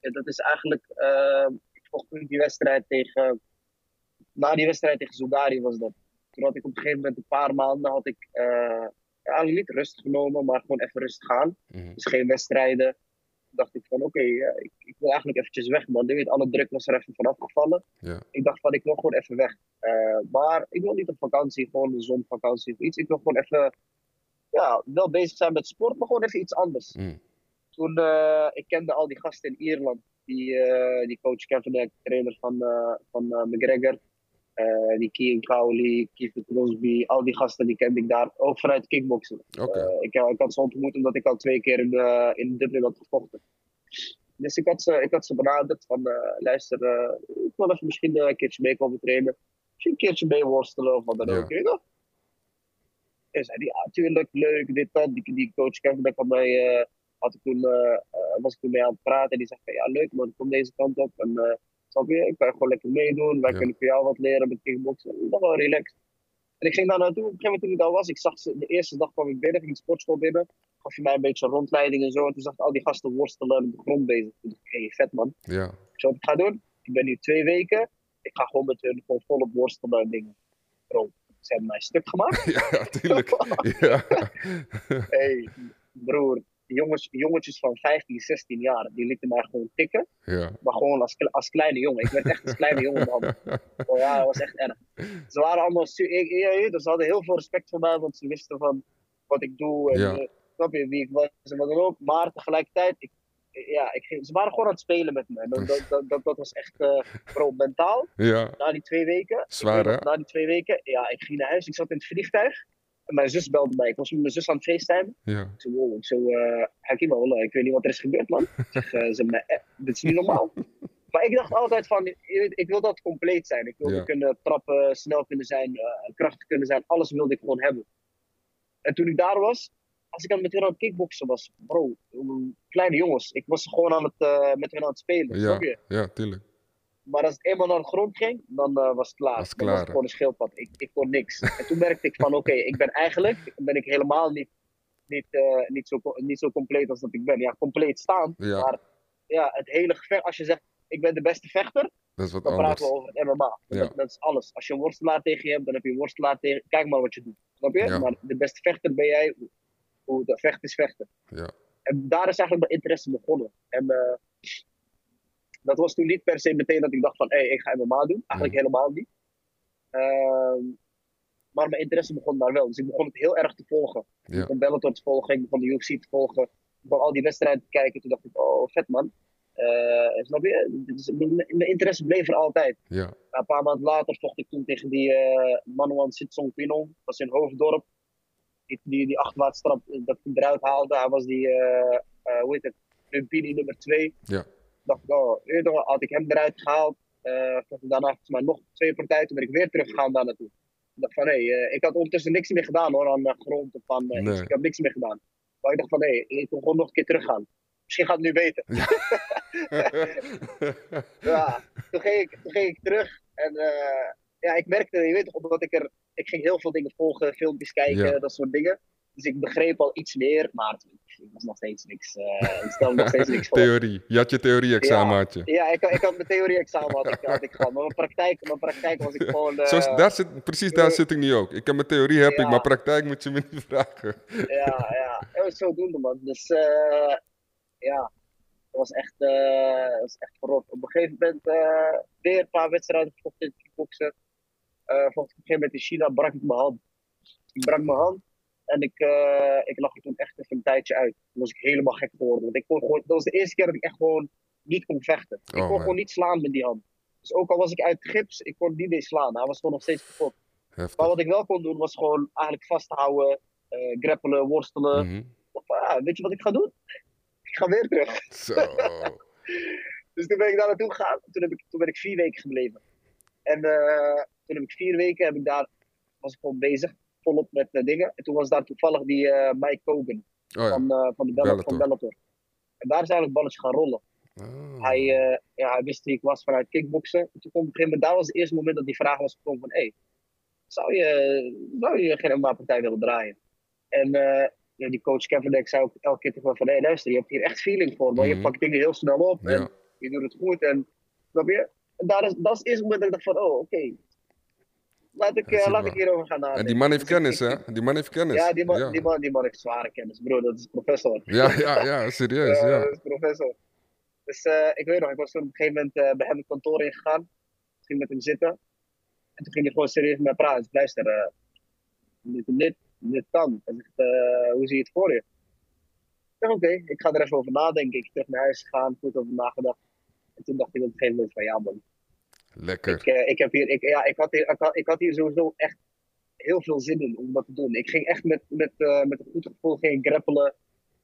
ja, dat is eigenlijk, ehm, ik vocht die wedstrijd tegen, na die wedstrijd tegen Zoudari was dat. Toen had ik op een gegeven moment een paar maanden, had ik, eh, ja, eigenlijk niet rust genomen, maar gewoon even rustig gaan. Mhm. Dus geen wedstrijden. Dacht ik van, oké, eh, ik, ik wil eigenlijk eventjes weg, man. Je weet, alle druk was er even vanaf gevallen. Ik dacht van, ik wil gewoon even weg. Eh, maar ik wil niet op vakantie, gewoon een zonvakantie of iets. Ik wil gewoon even, ja, wel bezig zijn met sport, maar gewoon even iets anders. Mhm. Toen, eh, ik kende al die gasten in Ierland. Die, die coach Kevin, de trainer van, van McGregor. Eh, die Kian Cowley, Keith Crosby. Al die gasten die kende ik daar. Ook vanuit kickboksen. Eh, ik, ik had ze ontmoet omdat ik al twee keer in, eh, in Dublin had gevochten. Dus ik had ze, ik had ze benaderd van, luister, ik wil even misschien een keertje mee komen trainen. Misschien een keertje mee worstelen of wat dan ook. En zei die, ja, tuurlijk, leuk, dit, dat. Die, die coach Kevin, daar kwam mij, had ik toen, was ik toen mee aan het praten. En die zei van, ja, leuk man, kom deze kant op. En snap je, ik kan gewoon lekker meedoen. Wij Ja. kunnen voor jou wat leren met kickboksen. Dat was wel relaxed. En ik ging daar naartoe. Op een gegeven moment toen ik daar was, ik zag ze, de eerste dag kwam ik binnen, ging de sportschool binnen. Gaf je mij een beetje een rondleiding en zo. En toen zag ik al die gasten worstelen en op de grond bezig. Toen dacht ik, hey, vet man. Ja. Ik zei, wat ik ga doen? Ik ben nu twee weken. Ik ga gewoon met hun gewoon volop worstelen en dingen. Bro, ze hebben mij stuk gemaakt. Ja, tuurlijk. Ja. hey, broer. Jongens, jongetjes van 15, 16 jaar, die lieten mij gewoon tikken. Ja. Maar gewoon als, als kleine jongen. Ik werd echt als kleine jongen behandeld. Oh ja, dat was echt erg. Ze waren allemaal... dus ze hadden heel veel respect voor mij, want ze wisten van wat ik doe en Ja. eh, snap je, wie ik was en wat dan ook. Maar tegelijkertijd, ik, ja, ik, ze waren gewoon aan het spelen met me. Dat, dat, dat, was echt, bro, mentaal. Ja. Na die twee weken, Zwaar, hè? Na die twee weken, ja, ik ging naar huis. Ik zat in het vliegtuig. En mijn zus belde mij. Ik was met mijn zus aan het facetimen. Ja. Ik zei, wow, ik Hakim, wallah, ik weet niet wat er is gebeurd, man. Zeg, eh, ze, dit is niet normaal. maar ik dacht altijd van, ik wil dat compleet zijn. Ik wilde Ja. kunnen trappen, snel kunnen zijn, eh, krachtig kunnen zijn. Alles wilde ik gewoon hebben. En toen ik daar was, als ik aan met hen aan het kickboksen was, bro, kleine jongens. Ik was gewoon aan het, eh, met hen aan het spelen, Ja. snap je? Ja, tuurlijk. Maar als het eenmaal naar de grond ging, dan eh, was het klaar. Was het Dan klaar, was het gewoon een schildpad. Ik, ik kon niks. En toen merkte ik van, oké, ik ben eigenlijk ben ik helemaal niet, niet, eh, niet, zo, niet zo compleet als dat ik ben. Ja, compleet staan. Ja. Maar ja, het hele gevecht, als je zegt, ik ben de beste vechter, Dat is wat dan anders. praten we over het MMA. Ja. Dat, dat is alles. Als je een worstelaar tegen je hebt, dan heb je een worstelaar tegen Kijk maar wat je doet. Snap je? Ja. Maar de beste vechter ben jij. Hoe de vecht is vechten. Ja. En daar is eigenlijk mijn interesse begonnen. En eh, dat was toen niet per se meteen dat ik dacht van, hé, hey, ik ga MMA doen. Eigenlijk helemaal niet. Ehm, maar mijn interesse begon daar wel. Dus ik begon het heel erg te volgen. Ik begon Bellator te volgen, ik begon de UFC te volgen. Ik begon al die wedstrijden te kijken. Toen dacht ik, oh, vet man. Eh, snap je? Is- Mijn mijn interesse bleef er altijd. Ja. Een paar maanden later vocht ik toen tegen die eh Manuan Sitsong Pinon. Dat was in Hoofddorp. Die, die, die achterwaartstrap eh, dat ik eruit haalde. Hij was die, hoe heet het, Lumpini nummer 2. Ja. Dacht ik, oh, eerder had ik hem eruit gehaald. Eh ik daarna volgens mij nog twee partijen. Toen ben ik weer teruggegaan daar naartoe. Ik dacht van, hé, eh, ik had ondertussen niks meer gedaan hoor, aan de grond of aan eh, Nee. Ik had niks meer gedaan. Maar ik dacht van, hé, ik wil gewoon nog een keer teruggaan. Misschien gaat het nu beter. ja, toen ging ik, toen ging ik terug en ja, ik merkte, je weet toch, omdat ik er, ik ging heel veel dingen volgen, filmpjes kijken, Ja. dat soort dingen. Dus ik begreep al iets meer, maar het ik was nog steeds niks, eh ik stelde nog steeds niks voor. Theorie. Je had je theorie-examen, had je. Ja, ik, ik had mijn theorie-examen had ik, had ik maar mijn praktijk, mijn praktijk was ik gewoon... eh, daar zit, precies daar eh, zit ik nu ook. Ik heb mijn theorie, heb ik, ja. maar praktijk moet je me niet vragen. ja, ja, het was zodoende man. Dus ja, dat was echt, dat was echt verrot. Op een gegeven moment weer een paar wedstrijden gevochten in het kickboksen. Ik op een gegeven moment in China, brak ik mijn hand. Ik brak mijn hand en ik, eh, ik lag er toen echt even een tijdje uit. Toen was ik helemaal gek geworden. Want ik kon gewoon, dat was de eerste keer dat ik echt gewoon niet kon vechten. Ik Oh, kon man. gewoon niet slaan met die hand. Dus ook al was ik uit gips, ik kon niet meer slaan. Hij was gewoon nog steeds kapot. Maar wat ik wel kon doen was gewoon eigenlijk vasthouden, eh grappelen, worstelen. Mhm. Of, ah, weet je wat ik ga doen? Ik ga weer terug. Zo. Dus toen ben ik daar naartoe gegaan. Toen, heb ik, toen ben ik vier weken gebleven. En eh, toen heb ik vier weken, heb ik daar, was ik gewoon bezig, volop met eh, dingen. En toen was daar toevallig die eh, Mike Kogan. Oh ja. van, eh, van, de Bell- Bellator. van Bellator. En daar is eigenlijk balletje gaan rollen. Ah. Hij, ja, hij wist wie ik was vanuit kickboksen. En toen kwam op een gegeven moment, daar was het eerste moment dat die vraag was gekomen van, hé, zou, je, zou je geen MMA-partij willen draaien? En ja, die coach Kevin zei ook elke keer tegen me van, hé, luister, je hebt hier echt feeling voor, maar Mhm. je pakt dingen heel snel op en je doet het goed. En, snap je? En daar is, dat is het eerste moment dat ik dacht van, oh, oké. Laat, ik, eh, laat ik hierover gaan nadenken. En die man heeft kennis, hè? Die man heeft kennis. Ja, die man, ja. Die, man, die man heeft zware kennis, bro. Dat is professor. Ja, ja, ja, serieus, Ja, dat is professor. Dus eh, ik weet nog, ik was toen op een gegeven moment eh, bij hem het kantoor ingegaan. Ik ging met hem zitten. En toen ging hij gewoon serieus met mij praten. Dus luister, dit, dit, dit kan. Hij zegt, hoe zie je het voor je? Ik zeg, oké, ik ga er even over nadenken. Ik ben terug naar huis gegaan, goed over nagedacht. En toen dacht ik op een gegeven moment van, ja man, Lekker. ik, eh, ik, heb hier, ik, ja, ik, had hier, ik, had, ik had hier sowieso echt heel veel zin in om dat te doen. Ik ging echt met, met, eh, met een goed gevoel ging ik grappelen.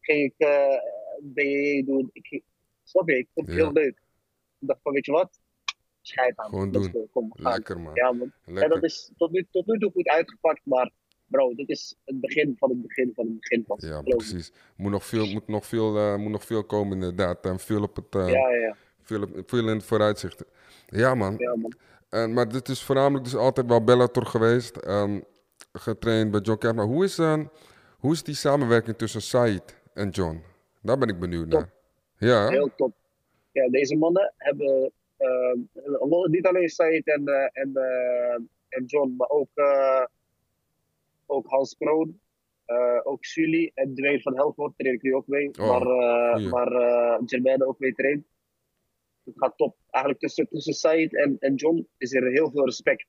Ging ik eh BJJ doen. Ik, ging- snap je? Ik vond het Ja. heel leuk. Ik dacht van, weet je wat? Scheid aan. Gewoon doen. Kom. Lekker, man. Ja, man. En dat is tot nu, tot nu toe goed uitgepakt, maar bro, dit is het begin van het begin van het begin van Ja, geloof me. precies. Moet nog veel, moet nog veel, moet nog veel komen, inderdaad. En veel op het, Ja, ja, ja. Veel, in het vooruitzicht. Ja, man. ja, man. En, maar dit is voornamelijk dus altijd wel Bellator geweest. ehm, getraind bij John Kemp. Maar hoe is, eh, hoe is die samenwerking tussen Said en John? Daar ben ik benieuwd Top. naar. Ja, Heel top. Ja, deze mannen hebben eh, niet alleen Said en, eh, en, eh, en John, maar ook, eh, ook Hans Kroon, ook Sully en Dwayne van Helvoort train ik nu ook mee. Oh, maar maar Jermaine ook mee traint. Het gaat top. Eigenlijk tussen, tussen Said en, en John is er heel veel respect.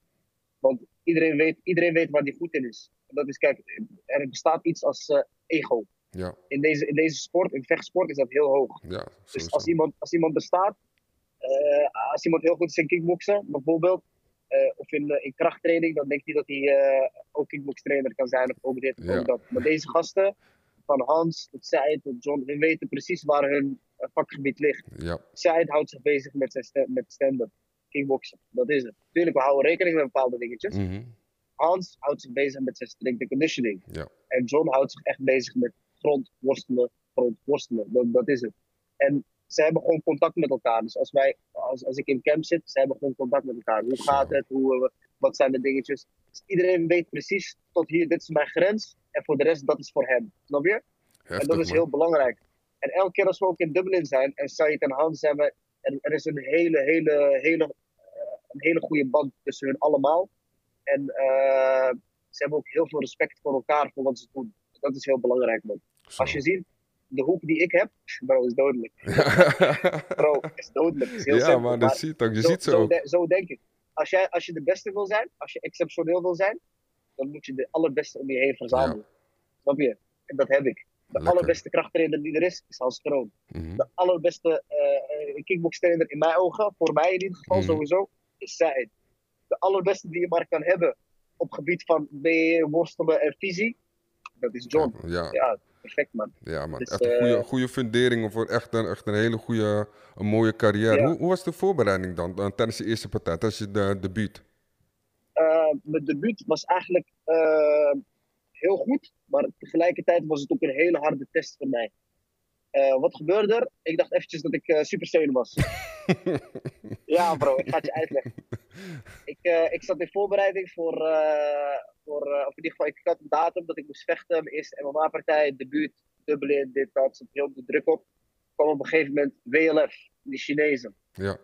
Want iedereen weet, iedereen weet waar die goed in is. En dat is, kijk, er bestaat iets als eh, ego. ja, In deze, in deze sport, in vechtsport, is dat heel hoog. ja. Dus als iemand, als iemand bestaat, eh, als iemand heel goed is in kickboksen bijvoorbeeld, eh, of in, in krachttraining, dan denkt hij dat hij ook kickbokstrainer kan zijn of ook dit of Ja. ook dat. Maar deze gasten, van Hans tot Said tot John, hun weten precies waar hun vakgebied ligt. Ja, Said houdt zich bezig met, zijn met stand-up, kickboksen, dat is het. Tuurlijk, we houden rekening met bepaalde dingetjes. mhm, Hans houdt zich bezig met zijn strength and conditioning. ja. En John houdt zich echt bezig met grondworstelen, grondworstelen. Dat, dat is het. En ze hebben gewoon contact met elkaar. Dus als, wij, als, als ik in camp zit, ze hebben gewoon contact met elkaar. Hoe gaat het? Hoe, eh, wat zijn de dingetjes? Dus iedereen weet precies, tot hier, dit is mijn grens. En voor de rest, dat is voor hem. Snap je? Heftig, en dat is man. heel belangrijk. En elke keer als we ook in Dublin zijn en Said en Hans hebben, er, er is een hele, hele, hele, eh, een hele goede band tussen hun allemaal. En eh, ze hebben ook heel veel respect voor elkaar voor wat ze doen. Dat is heel belangrijk, man. Zo. Als je ziet, de hoek die ik heb, bro, is dodelijk. Bro, is dodelijk. Is heel ja, simpel, maar dat ziet ook. Je zo, ziet ze zo, ook. de- zo denk ik. Als, jij, als je de beste wil zijn, als je exceptioneel wil zijn, dan moet je de allerbeste om je heen verzamelen. Snap je? En dat heb ik. De Lekker. allerbeste krachttrainer die er is, is Hans Kroon. Mhm. De allerbeste eh, kickbokstrainer in mijn ogen, voor mij in ieder geval Mhm. sowieso, is Said. De allerbeste die je maar kan hebben op gebied van worstelen en visie, dat is John. Ja, Ja, perfect man. ja, man. Dus, echt een goede, eh, goede fundering voor echt een, echt een hele goede, een mooie carrière. Ja. Hoe, hoe was de voorbereiding dan eh, tijdens je eerste partij, tijdens je de, debuut? Eh, mijn debuut was eigenlijk heel goed, maar tegelijkertijd was het ook een hele harde test voor mij. Eh, wat gebeurde er? Ik dacht eventjes dat ik super saiyan was. ja bro, ik ga het je uitleggen. Ik, eh, ik zat in voorbereiding voor, voor of in ieder geval, ik had een datum dat ik moest vechten. Mijn eerste MMA-partij, debuut, Dublin, dit, dat, zat heel de druk op. kwam op een gegeven moment WLF, die Chinezen. Ja,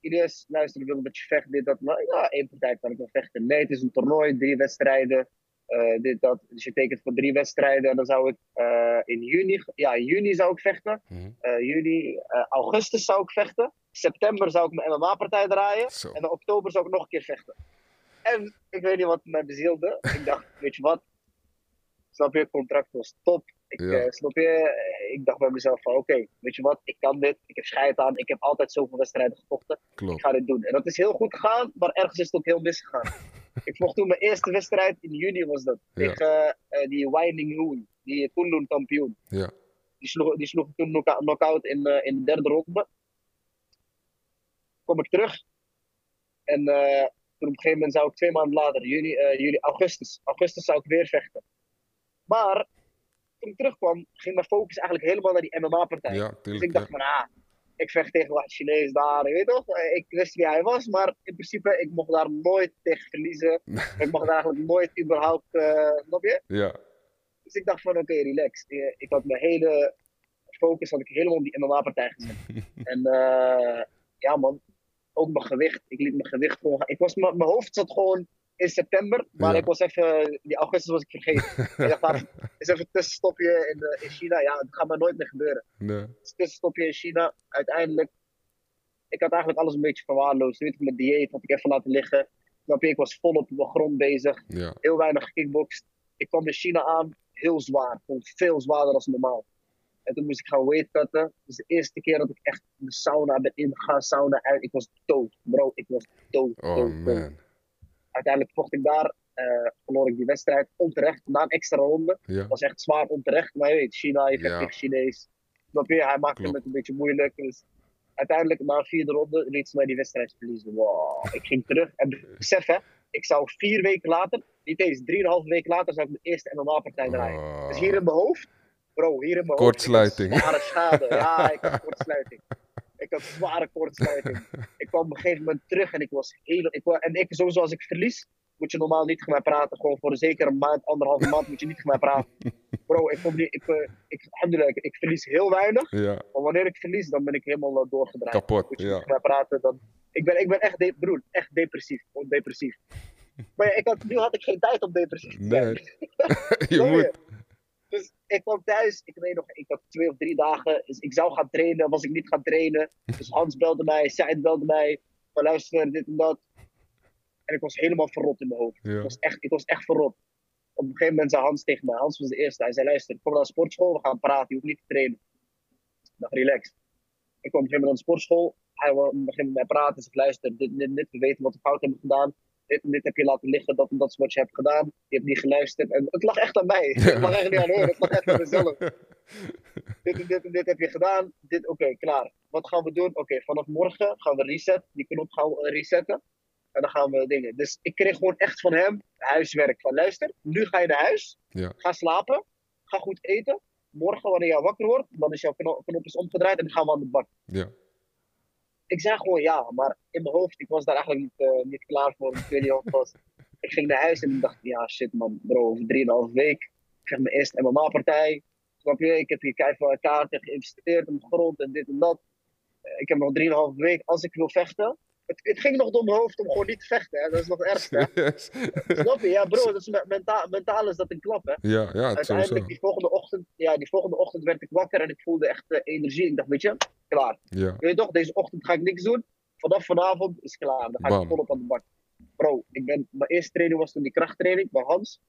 Eh Ines, luister, ik wil dat je vecht, dit, dat. Maar ja, één partij kan ik wel vechten. Nee, het is een toernooi, drie wedstrijden. eh, dit, dat. Dus je tekent voor drie wedstrijden. En dan zou ik eh, in juni, ja, in juni zou ik vechten. Mhm. Eh, juni, eh, augustus zou ik vechten. September zou ik mijn MMA-partij draaien. Zo. En in oktober zou ik nog een keer vechten. En ik weet niet wat mij bezielde. Ik dacht, weet je wat? Snap je, contract was top. Ik, Ja. eh, snap je, Eh, ik dacht bij mezelf van, oké, weet je wat? Ik kan dit. Ik heb scheid aan. Ik heb altijd zoveel wedstrijden gevochten. Ik ga dit doen. En dat is heel goed gegaan, maar ergens is het ook heel misgegaan. ik vocht toen mijn eerste wedstrijd in juni was dat. Ja. Tegen eh, die Winding Hoon, die Kunlun kampioen. Ja, Die sloeg, die sloeg toen knock- knock-out in, in de derde ronde. Kom ik terug. En toen op een gegeven moment zou ik twee maanden later, juli, juli, augustus, augustus zou ik weer vechten. Maar toen ik terugkwam, ging mijn focus eigenlijk helemaal naar die MMA-partij. Ja, Dus ik dacht Ja. van, ah, ik vecht tegen wat Chinees daar, je weet toch? Ik wist wie hij was, maar in principe, ik mocht daar nooit tegen verliezen. ik mocht daar eigenlijk nooit überhaupt, eh snap je? ja. Dus ik dacht van, oké, relax. Eh, Ik had mijn hele focus had ik helemaal op die MMA-partij gezet. en eh, ja man, ook mijn gewicht. Ik liet mijn gewicht gewoon gaan. Ik was, mijn hoofd zat gewoon in september, maar Ja. ik was even, die augustus was ik vergeten. ik dacht, is even een tussenstopje in, eh, in China. Ja, dat gaat maar nooit meer gebeuren. Nee. Dus tussenstopje in China. Uiteindelijk, ik had eigenlijk alles een beetje verwaarloosd. Weet je, mijn dieet had ik even laten liggen. Snap je, ik was volop op mijn grond bezig. Ja. Heel weinig gekickboxd. Ik kwam in China aan, heel zwaar. Veel zwaarder dan normaal. En toen moest ik gaan weightcutten. Dus de eerste keer dat ik echt de sauna ben ingegaan, sauna uit. Ik was dood, bro. Ik was dood, Oh dood, dood. man. Uiteindelijk vocht ik daar. eh verloor ik die wedstrijd onterecht. Na een extra ronde. Ja. was echt zwaar onterecht. Maar je weet, China, je vecht tegen Chinees. Snap je? Hij maakte het een beetje moeilijk. Dus uiteindelijk, na een vierde ronde, liet ze mij die wedstrijd verliezen. Wow. Ik ging terug. En besef hè, ik zou vier weken later, niet eens drieënhalve weken later, zou ik mijn eerste MMA-partij draaien. Oh. Dus hier in mijn hoofd, bro, hier in mijn Kortsluiting. hoofd. had Zware schade. Ja, ik had kortsluiting. Ik had zware kortsluiting. Ik kwam op een gegeven moment terug en ik was heel. Ik, en ik, sowieso als ik verlies, moet je normaal niet tegen mij praten. Gewoon voor een zekere maand, anderhalve maand moet je niet tegen mij praten. Bro, ik, kom niet, ik, eh, ik, ik, ik verlies heel weinig. Ja, Maar wanneer ik verlies, dan ben ik helemaal eh, doorgedraaid. kapot. Moet je Ja. tegen mij praten, dan... Ik ben, ik ben echt, de, broer, echt depressief. Gewoon depressief. Maar ja, ik had, nu had ik geen tijd om depressief te zijn. Nee. Je moet. Dus ik kwam thuis, ik weet nog, ik had twee of drie dagen. Dus ik zou gaan trainen, was ik niet gaan trainen. Dus Hans belde mij, Said belde mij. Van luister, dit en dat. En ik was helemaal verrot in mijn hoofd. Ik, was echt, ik was echt verrot. Op een gegeven moment zei Hans tegen mij, Hans was de eerste. Hij zei, luister, kom naar de sportschool, we gaan praten, je hoeft niet te trainen. Ik dacht, relax. Ik kwam op een gegeven moment naar de sportschool. Hij begint met mij praten. Zeg, luister, dit, dit, dit, we weten wat we fout hebben gedaan. Dit en dit heb je laten liggen, dat en dat is wat je hebt gedaan. Je hebt niet geluisterd. En het lag echt aan mij. Het lag echt niet aan hun, het lag echt aan mezelf. dit en dit en dit heb je gedaan. Dit, oké, klaar. Wat gaan we doen? Oké, vanaf morgen gaan we reset. Die knop gaan we resetten. En dan gaan we dingen. Dus ik kreeg gewoon echt van hem huiswerk. Van luister, nu ga je naar huis. Ja. Ga slapen. Ga goed eten. Morgen, wanneer je wakker wordt, dan is jouw knop, knop is omgedraaid en dan gaan we aan de bak. Ja. Ik zei gewoon ja, maar in mijn hoofd, ik was daar eigenlijk niet, eh, niet klaar voor. Ik weet niet of het was. Ik ging naar huis en ik dacht, ja shit man, bro, over drieënhalve week. Ik krijg mijn eerste MMA-partij. Snap je? Ik heb hier keihard kaarten geïnvesteerd in de grond en dit en dat. Eh, Ik heb nog drieënhalve week. Als ik wil vechten. Het, het ging nog door mijn hoofd om gewoon niet te vechten. Hè? Dat is nog erg. Yes. Snap je? Ja, bro, dat is me- mentaal, mentaal is dat een klap. Hè? Ja, ja. Uiteindelijk, die volgende, ochtend, ja, die volgende ochtend werd ik wakker en ik voelde echt eh, energie. Ik dacht, weet je, klaar. Ja. Je weet toch, deze ochtend ga ik niks doen. Vanaf vanavond is klaar. Dan ga Bam. ik volop aan de bak. Bro, ik ben, mijn eerste training was toen die krachttraining bij Hans.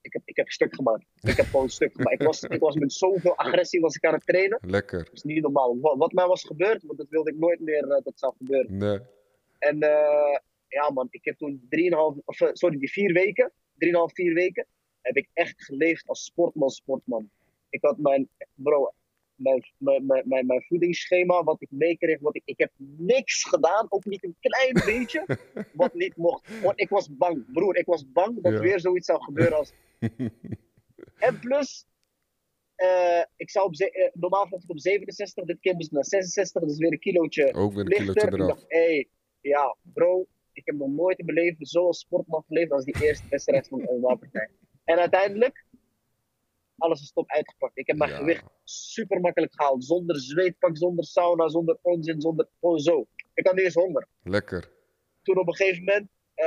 Ik heb, ik heb stuk gemaakt. Ik heb gewoon stuk gemaakt. Ik was, ik was met zoveel agressie was ik aan het trainen. Lekker. Dat is niet normaal. Wat, wat mij was gebeurd, want dat wilde ik nooit meer eh, dat zou gebeuren. Nee. En eh, ja man, ik heb toen 3,5, of eh, sorry, die vier weken, 3,5, vier weken, heb ik echt geleefd als sportman, sportman. Ik had mijn, bro, mijn, mijn, mijn, mijn, mijn voedingsschema, wat ik meekreeg, wat ik, ik heb niks gedaan, ook niet een klein beetje, wat niet mocht. Want ik was bang, broer, ik was bang dat Ja. weer zoiets zou gebeuren als... en plus, eh, ik zou op normaal ik op 67, dit keer moest ik naar 66, dus weer een kilootje Ook weer een lichter. kilootje Ik eraf. dacht, hé, hey, ja, bro, ik heb nog nooit in mijn leven sportman geleefd als die eerste wedstrijd van een wapenpartij. En uiteindelijk, alles is top uitgepakt. Ik heb mijn Ja. gewicht super makkelijk gehaald. Zonder zweetpak, zonder sauna, zonder onzin, zonder gewoon zo. Ik had niet eens honger. Lekker. Toen op een gegeven moment, eh,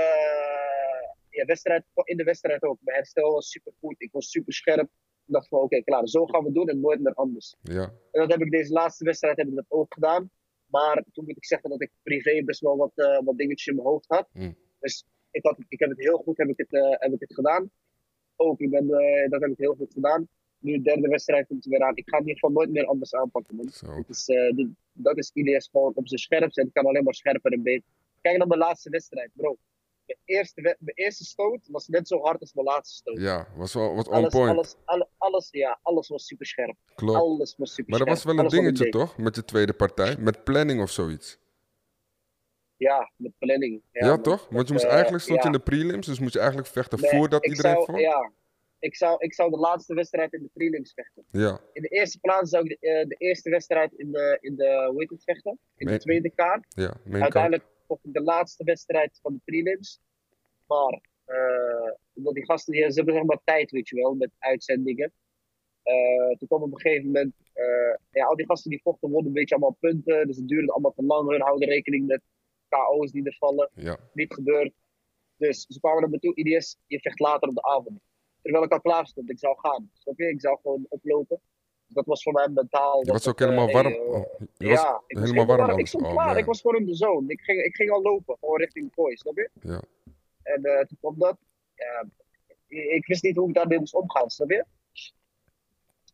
ja, wedstrijd, in de wedstrijd ook. Mijn herstel was super goed. Ik was super scherp. Ik dacht van, oké, klaar, zo gaan we doen en nooit meer anders. Ja. En dat heb ik deze laatste wedstrijd heb ik dat ook gedaan. Maar toen moet ik zeggen dat ik privé best wel wat, eh, wat dingetjes in mijn hoofd had. Mm. Dus ik, had, ik heb het heel goed heb ik het, eh, heb ik het gedaan. Ook, ik ben, eh, dat heb ik heel goed gedaan. Nu de derde wedstrijd komt er weer aan. Ik ga in ieder geval nooit meer anders aanpakken. Man. Het is, dat is IDS gewoon op zijn scherpst en het kan alleen maar scherper en beter. Kijk naar mijn laatste wedstrijd, bro. De eerste, mijn eerste stoot was net zo hard als mijn laatste stoot. Ja, was wel wat on alles, point. alles, alle- alles, ja, alles was super scherp. Klopt. Alles was super Maar dat was wel een dingetje toch? Met je tweede partij? Met planning of zoiets? Ja, met planning. Ja, man. toch? Want je moest eh, eigenlijk stond ja. in de prelims, dus moest je eigenlijk vechten Nee, voordat iedereen zou- vond? Ja, ik zou, ik zou de laatste wedstrijd in de prelims vechten. Ja, In de eerste plaats zou ik de, eh, de eerste wedstrijd in de, in de, hoe heet het, vechten? In de tweede kaart. ja. Uiteindelijk de laatste wedstrijd van de prelims. Maar, eh, omdat die gasten, die, ze hebben zeg maar tijd, weet je wel, met uitzendingen. Eh, toen kwam op een gegeven moment, eh, ja, al die gasten die vochten wonnen een beetje allemaal punten. Dus het duurde allemaal te lang. Hun houden rekening met KO's die er vallen. Ja, Niet gebeurd. Dus ze kwamen naar me toe, IDS, je vecht later op de avond. Terwijl ik al klaar stond, ik zou gaan. Snap je? Ik zou gewoon oplopen. Dat was voor mij mentaal. je was ook het, helemaal warm. hey, Oh, je was ja, ik was helemaal warm Ik stond Oh, klaar, man. ik was gewoon in de zone. Ik ging, ik ging al lopen, gewoon richting de kooi, snap je? Ja. En eh, toen kwam dat. Ja, ik, wist niet hoe ik daarmee moest omgaan, snap je?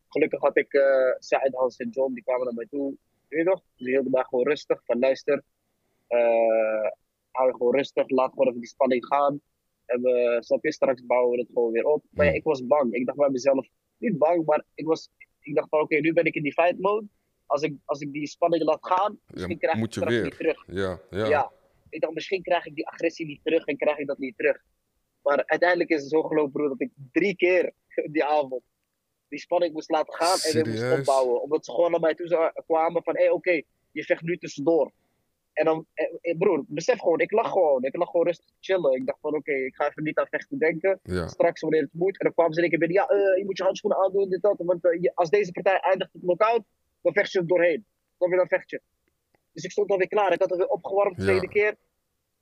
Gelukkig had ik eh Said, Hans en John, die kwamen naar mij toe. Weet je nog? Die hielden mij gewoon rustig, van luister. eh hou je gewoon rustig, laat gewoon even die spanning gaan. En we, snap je, straks bouwen we het gewoon weer op. Maar ja, ik was bang. Ik dacht bij mezelf, niet bang, maar ik, was, ik dacht van oké, nu ben ik in die fight mode. Als ik, als ik die spanning laat gaan, misschien krijg ik weer. niet terug. Ja, ja. Ja. Ik dacht, misschien krijg ik die agressie niet terug en krijg ik dat niet terug. Maar uiteindelijk is het zo gelopen, broer, dat ik drie keer die avond die spanning moest laten gaan en weer moest opbouwen. Omdat ze gewoon naar mij toe kwamen van, hé, hey, oké, je vecht nu tussendoor. En dan, eh, eh, broer, besef gewoon, ik lag gewoon. Ik lag gewoon rustig chillen. Ik dacht van, oké, ik ga even niet aan vechten denken. Ja, Straks wanneer het moet. En dan kwamen ze in één keer binnen, ja, eh, je moet je handschoenen aandoen, dit, dat. Want eh, je- als deze partij eindigt met knock-out, dan vecht je er doorheen. Dan weer dan vecht je. Dus ik stond alweer klaar. Ik had alweer opgewarmd de Ja. tweede keer.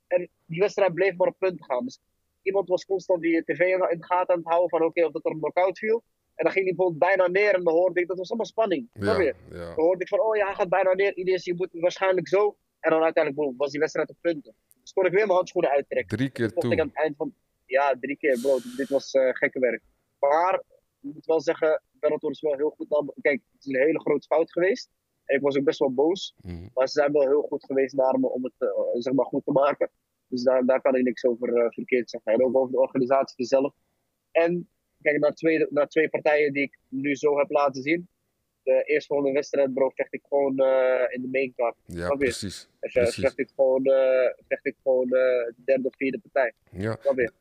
En die wedstrijd bleef maar op punt gaan. Dus iemand was constant die tv in de gaten aan het houden van oké, of dat er een knock-out viel. En dan ging hij bijvoorbeeld bijna neer en dan hoorde ik, dat was allemaal spanning. Ja, ja. Dan hoorde ik van, oh ja, hij gaat bijna neer. Iedereen, je moet waarschijnlijk zo. En dan uiteindelijk was die wedstrijd op punten. Dus kon ik weer mijn handschoenen uittrekken. Drie keer Vocht ik aan toe. het eind van, ja, drie keer, bro. Dit was eh, gekke werk. Maar, ik moet wel zeggen, Bellator is wel heel goed. Kijk, het is een hele grote fout geweest. En ik was ook best wel boos. Mhm. Maar ze zijn wel heel goed geweest naar me om het eh, zeg maar goed te maken. Dus daar, daar kan ik niks over eh, verkeerd zeggen. En ook over de organisatie zelf. En kijk, naar twee, naar twee partijen die ik nu zo heb laten zien. De eerstvolgende wedstrijd, bro, vecht ik gewoon eh, in de main card. Ja, precies. Ve- Precies. vecht ik gewoon, eh, vecht ik gewoon eh, de derde of vierde partij. Ja.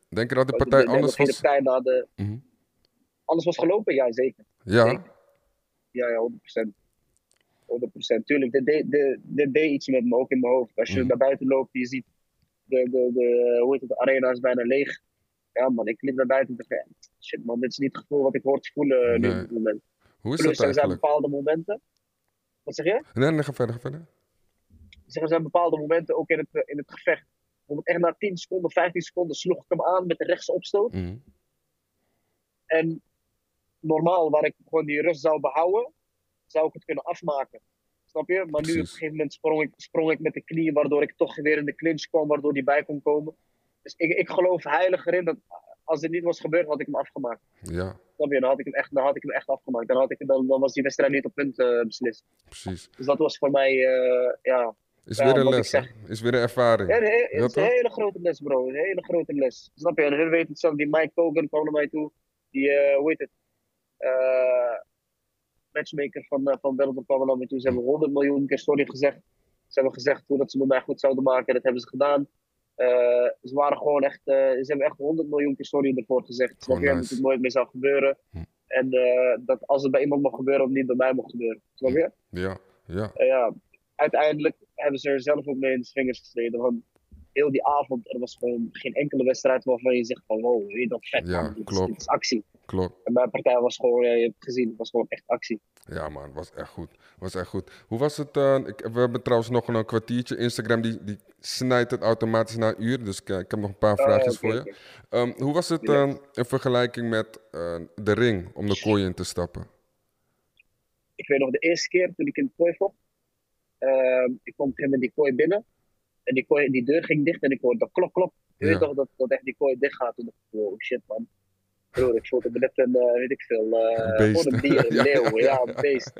Denk je dat de De partij anders was? partij na de... Mhm. Alles was gelopen? Ja, zeker. Ja, Zeker. Ja, ja, 100%. 100%. Tuurlijk, dit deed, dit, dit deed iets met me, ook in mijn hoofd. Als je Mhm. naar buiten loopt, je ziet de, de, de, hoe heet het, de arena is bijna leeg. Ja man, ik liep naar buiten en dacht, shit man, dit is niet het gevoel wat ik hoor te voelen eh, nu op dit moment. Hoe is Plus, dat er zijn bepaalde momenten. Wat zeg je? Nee, nee, ga verder, ga verder. Zeg, er zijn bepaalde momenten ook in het, eh, in het gevecht. Bijvoorbeeld echt na 10 seconden, 15 seconden sloeg ik hem aan met de rechtse opstoot. Mhm. En normaal, waar ik gewoon die rust zou behouden, zou ik het kunnen afmaken. Snap je? Maar nu op een gegeven moment sprong ik, sprong ik met de knie, waardoor ik toch weer in de clinch kwam, waardoor die bij kon komen. Dus ik, ik geloof heilig erin dat als dit niet was gebeurd, had ik hem afgemaakt. Ja, Snap je? Dan had ik hem echt, dan had ik hem echt afgemaakt. Dan, had ik, dan, dan was die wedstrijd niet op punt eh, beslist. precies. Dus dat was voor mij, eh, ja, Is Ja, weer een les, zeg. Is weer een ervaring. Ja, nee, is een hele grote les, bro. Een hele grote les. Snap je? En hun weten het zelf. Die Mike Kogan kwam naar mij toe. Die, eh hoe heet het? Matchmaker van, uh, van Bellator kwam naar mij toe. Ze hebben 100 miljoen keer sorry gezegd. Ze hebben gezegd hoe dat ze met mij goed zouden maken. Dat hebben ze gedaan. Eh, ze waren gewoon echt, eh, ze hebben echt 100 miljoen keer sorry ervoor gezegd. Snap je? Dat het nooit meer zou gebeuren. Hm. En eh, dat als het bij iemand mag gebeuren, of niet bij mij mag gebeuren. Snap je? Ja, ja. Eh, ja, uiteindelijk hebben ze er zelf ook mee in de vingers gestreden. Want heel die avond, er was gewoon geen enkele wedstrijd waarvan je zegt van wow, weet je dat vet Ja, man, dit, is, klopt. dit is actie. Klopt. En mijn partij was gewoon, ja, je hebt het gezien, het was gewoon echt actie. Ja, man, was echt goed. Was echt goed. Hoe was het? eh, ik, we hebben trouwens nog een kwartiertje. Instagram die, die snijdt het automatisch na een uur. Dus ik, ik heb nog een paar Oh, vraagjes voor je. Ehm, hoe was het eh, in vergelijking met eh, de ring om de kooi in te stappen? Ik weet nog de eerste keer toen ik in de kooi vocht. ehm, ik kwam moment die kooi binnen. En die, kooi, die deur ging dicht en ik hoorde dat klop, klop. Je Ja. weet toch dat, dat echt die kooi dicht gaat. Toen dacht ik, wow, shit man. Broer, ik voelde net een, eh, weet ik veel, eh, Een beest. gewoon een dier, een Ja, leeuw, ja, een beest.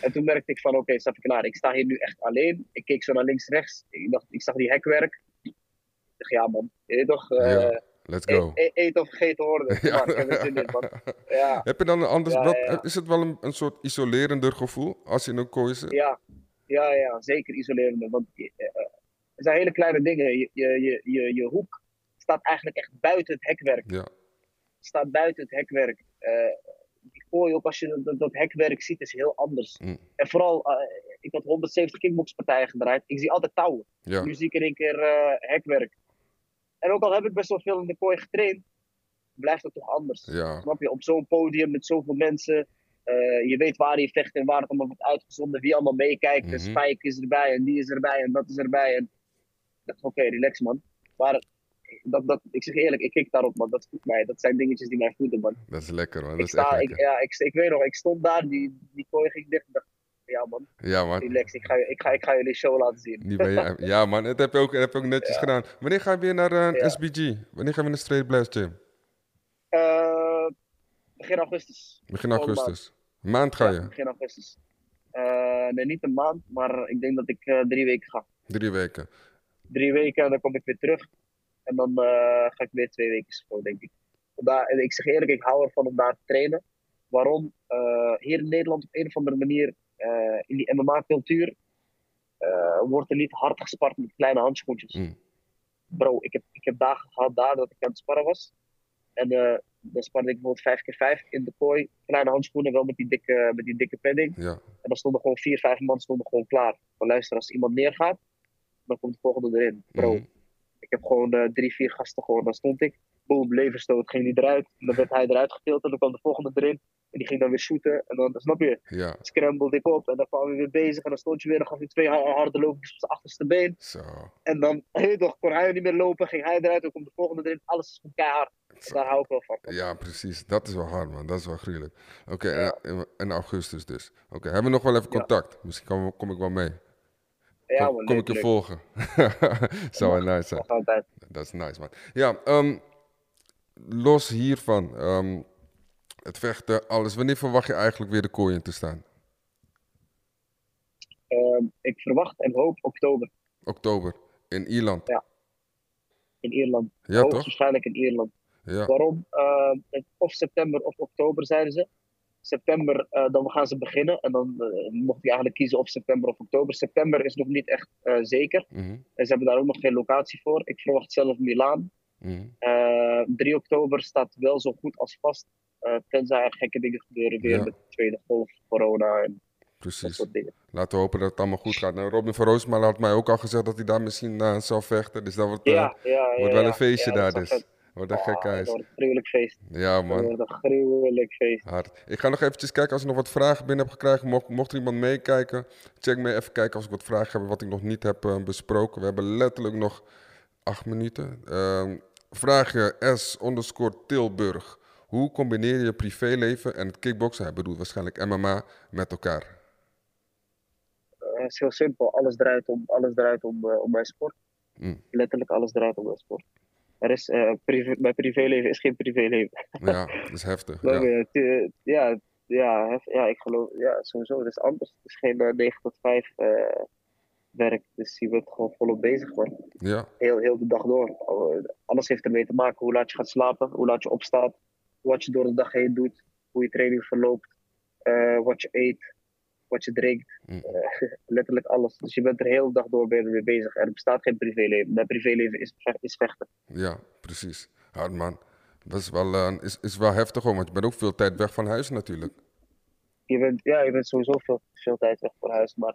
En toen merkte ik van, oké, stap ik klaar. Ik sta hier nu echt alleen. Ik keek zo naar links, rechts. Ik, dacht, ik zag die hekwerk. Ik dacht, ja man, je toch, eh, Ja, Let's go. e- e- of gegeten worden. Ja. Maar ik heb er zin in, man. Ja, Heb je dan een anders... Is het wel een, een soort isolerender gevoel als je in een kooi zit? ja, ja, ja, zeker isolerende. Want eh, er zijn hele kleine dingen. Je, je, je, je, je hoek staat eigenlijk echt buiten het hekwerk. Ja, staat buiten het hekwerk. eh, die kooi ook als je dat, dat hekwerk ziet, is heel anders. Mm. En vooral, eh, ik had 170 kickboxpartijen gedraaid. Ik zie altijd touwen. Ja, Nu zie ik in één keer eh, hekwerk. En ook al heb ik best wel veel in de kooi getraind, blijft het toch anders. ja, Snap je? Op zo'n podium met zoveel mensen. je weet waar je vecht en waar het allemaal wordt uitgezonden. Wie allemaal meekijkt. En Mhm. Spike is erbij en die is erbij en dat is erbij. En oké, relax man. Maar dat, dat, ik zeg eerlijk, ik kijk daarop man. Dat voedt mij. Dat zijn dingetjes die mij voeden man. dat is lekker man. Dat Ik, is echt sta, ik, lekker. ja, ik, ik weet nog, ik stond daar, die, die kooi ging dicht. Ik dacht, ja man, Ja man. relax. Ik ga, ik ga, ik ga jullie show laten zien. Die ben je, ja man, dat heb je ook, heb je ook netjes Ja. gedaan. Wanneer ga je weer naar een Ja. SBG? Wanneer ga je weer naar Straight Blast Gym? Eh, begin augustus. Begin augustus. Maand ga Ja, je? begin augustus. Eh, nee, niet een maand, maar ik denk dat ik eh, drie weken ga. Drie weken. drie weken en dan kom ik weer terug. En dan eh, ga ik weer twee weken zo, denk ik. Daar, en ik zeg eerlijk, ik hou ervan om daar te trainen. Waarom? Eh, hier in Nederland op een of andere manier, eh, in die MMA-cultuur, wordt er niet hard gespart met kleine handschoentjes. Mm. Bro, ik heb, ik heb dagen gehad daar dat ik aan het sparren was. En dan sparde ik bijvoorbeeld 5x5 in de kooi. Kleine handschoenen, wel met die dikke, met die dikke padding. Ja, En dan stonden gewoon vier, vijf man stonden gewoon klaar. Maar luister, als iemand neergaat, dan komt de volgende erin. Bro, Mhm. Ik heb gewoon eh, drie, vier gasten gewoon. Dan stond ik, boom, leverstoot, ging die eruit. En dan werd hij eruit getild en dan kwam de volgende erin. En die ging dan weer shooten. En dan, snap je, ja, scrambled ik op. En dan kwamen we weer bezig. En dan stond je weer, dan gaf je twee ha- harde loopjes op zijn achterste been. zo. En dan, hey, toch, kon hij niet meer lopen, ging hij eruit. Dan komt de volgende erin. Alles is gewoon keihard. En daar hou ik wel van. Ja, precies. Dat is wel hard, man. Dat is wel gruwelijk. Oké, Ja. en in augustus dus. Oké, hebben we nog wel even Ja. contact? Misschien kom, kom ik wel mee. Ja, kom ik je volgen. Zou wel nice zijn. Dat is nice, man. Ja, ehm, los hiervan. ehm, het vechten, alles. Wanneer verwacht je eigenlijk weer de kooi in te staan? Ehm, ik verwacht en hoop oktober Oktober. In Ierland. Ja. in Ierland. Ja, toch? Hoogstwaarschijnlijk in Ierland. Ja. Waarom? Of september of oktober zeiden ze. September, eh, dan gaan ze beginnen. En dan eh, mocht ik eigenlijk kiezen of september of oktober. September is nog niet echt eh, zeker. Mhm, En ze hebben daar ook nog geen locatie voor. Ik verwacht zelf Milaan. mhm. Eh 3 oktober staat wel zo goed als vast. Tenzij er gekke dingen gebeuren weer Ja. met de tweede golf, corona en dat Precies. soort dingen. Laten we hopen dat het allemaal goed gaat. Nou, Robin van Roosmalen had mij ook al gezegd dat hij daar misschien eh, zal vechten. Dus dat wordt, Ja, ja, ja. wordt wel een feestje daar dus. Wordt een gek wordt een gruwelijk feest. Ja, man. wordt een gruwelijk feest. Hard. Ik ga nog eventjes kijken als ik nog wat vragen binnen heb gekregen. Mocht, mocht er iemand meekijken, check me even kijken als ik wat vragen heb wat ik nog niet heb eh, besproken. We hebben letterlijk nog acht minuten. Ehm vraagje S underscore Tilburg. Hoe combineer je privéleven en het kickboksen? Hij bedoelt waarschijnlijk MMA met elkaar. Eh, Het is heel simpel. Alles draait om, alles draait om, eh, om mijn sport. Mm. Letterlijk alles draait om mijn sport. Er is, eh, privé, mijn privéleven is geen privéleven. Ja, dat is heftig. Ja. je? Eh, ja, ja, hef- ja, ik geloof, ja, sowieso. Het is anders. Het is geen eh, 9 tot 5 eh, werk. Dus je bent gewoon volop bezig, man. ja, Heel, heel de dag door. Oh, Alles heeft ermee te maken hoe laat je gaat slapen, hoe laat je opstaat, wat je door de dag heen doet, hoe je training verloopt, eh, wat je eet, wat je drinkt. Mm. Eh, letterlijk alles. Dus je bent er heel de dag door mee bezig. Er bestaat geen privéleven. Mijn privéleven is, is vechten. ja, precies. Hard man. Dat is wel, eh, is, is wel heftig hoor, want je bent ook veel tijd weg van huis natuurlijk. Je bent, ja, je bent sowieso veel, veel tijd weg voor huis, maar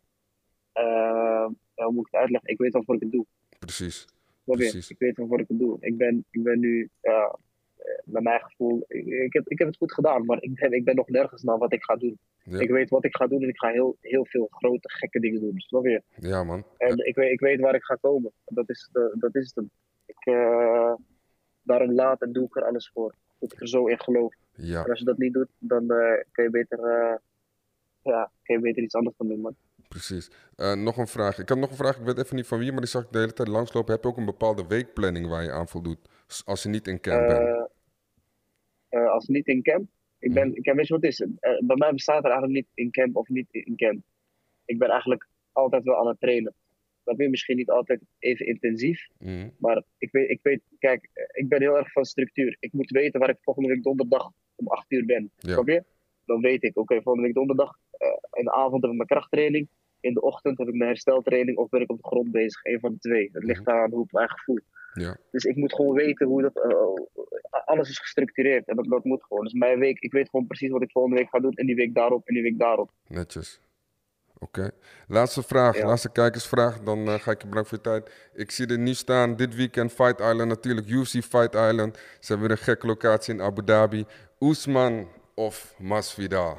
ja, hoe moet ik het uitleggen? Ik weet waarvoor ik het doe. Precies. Precies. Ik weet waarvoor ik het doe. Ik ben, ik ben nu, ja, eh, naar mijn gevoel, ik, heb, ik heb het goed gedaan, maar ik ben, ik ben nog nergens naar wat ik ga doen. Ja. Ik weet wat ik ga doen en ik ga heel, heel veel grote, gekke dingen doen. Snap je? Ja man. En ik, weet, ik weet waar ik ga komen. Dat is, de, dat is het. Ik, eh, daarom laat en doe ik er alles voor. Dat ik er zo in geloof. Ja. En als je dat niet doet, dan eh, kun je beter, eh, ja, kun je beter iets anders gaan doen, man. Precies. Eh, nog een vraag. Ik heb nog een vraag. Ik weet even niet van wie, maar die zag ik de hele tijd langslopen. Heb je ook een bepaalde weekplanning waar je aan voldoet? Als je niet in camp bent. Eh, eh, als niet in camp. Ik ben, ik, weet je wat het is? Bij mij bestaat er eigenlijk niet in camp of niet in camp. Ik ben eigenlijk altijd wel aan het trainen. Dat ben misschien niet altijd even intensief. Mhm. Maar ik weet, ik weet, kijk, ik ben heel erg van structuur. Ik moet weten waar ik volgende week donderdag om 8 uur ben. Ja. Snap je? Dan weet ik, oké, volgende week donderdag, in de avond heb ik mijn krachttraining. In de ochtend heb ik mijn hersteltraining of ben ik op de grond bezig. Een van de twee. Het ligt aan hoe ik me eigenlijk voel. Ja, Dus ik moet gewoon weten hoe dat. eh, alles is gestructureerd en dat, dat moet gewoon. Dus mijn week, ik weet gewoon precies wat ik volgende week ga doen. En die week daarop en die week daarop. netjes. Oké. Laatste vraag, Ja. laatste kijkersvraag. Dan eh, ga ik je bedanken voor je tijd. Ik zie er nu staan, dit weekend Fight Island natuurlijk. UFC Fight Island. Ze hebben weer een gekke locatie in Abu Dhabi. Oesman of Masvidal?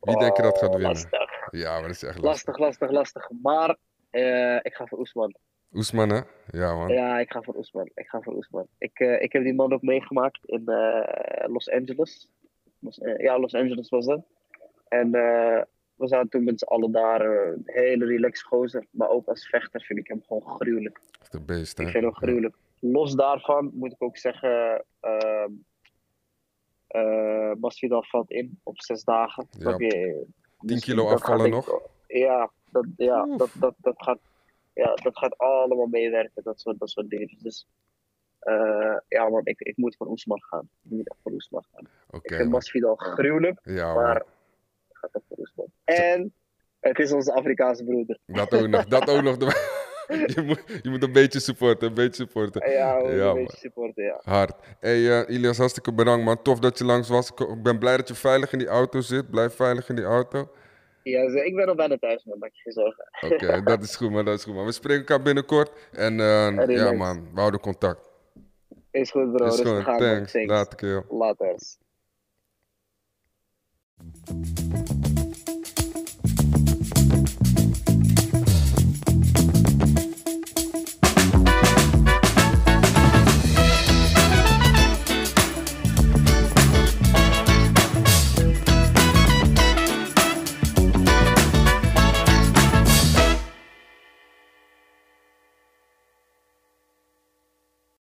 Wie denk je dat gaat Oh, winnen? Lastig, Ja, maar dat is echt lastig. lastig, lastig, lastig. Maar eh, ik ga voor Oesman. Oesman, hè? Ja, man. Ja, ik ga voor Oesman. Ik ga voor Oesman. Ik, eh, ik heb die man ook meegemaakt in eh, Los Angeles. Los- ja, Los Angeles was dat. En we zaten toen met z'n allen daar. een hele relaxed gozer. Maar ook als vechter vind ik hem gewoon gruwelijk. Echt een beest, hè? Ik vind hem gruwelijk. Los daarvan moet ik ook zeggen. eh, Masvidal valt in op zes dagen. Ja. Snap je? 10 kilo dat gaat afvallen ik- nog? Ja, dat, ja dat, dat, dat, gaat, ja, dat gaat allemaal meewerken. Dat soort, dat soort dingen. Dus eh, ja, man, ik, ik moet voor Oesman gaan. Ik moet echt voor Oesman gaan. Ik vind. Masvidal gruwelijk, Ja, maar man. ik ga toch voor Oesman. En het is onze Afrikaanse broeder. Dat ook nog, dat ook nog. je, moet, je moet een beetje supporten, een beetje supporten. Ja, we Ja, een beetje supporten, ja. Hard. Hey eh, Ilias, hartstikke bedankt man. Tof dat je langs was. Ik ben blij dat je veilig in die auto zit. Blijf veilig in die auto. Ja, ik ben al bijna thuis, man. Maak je geen zorgen. Oké, dat is goed man, dat is goed man. We spreken elkaar binnenkort. En eh, ja man, we houden contact. Is goed, bro. is goed, thanks. Thanks. Later. Later.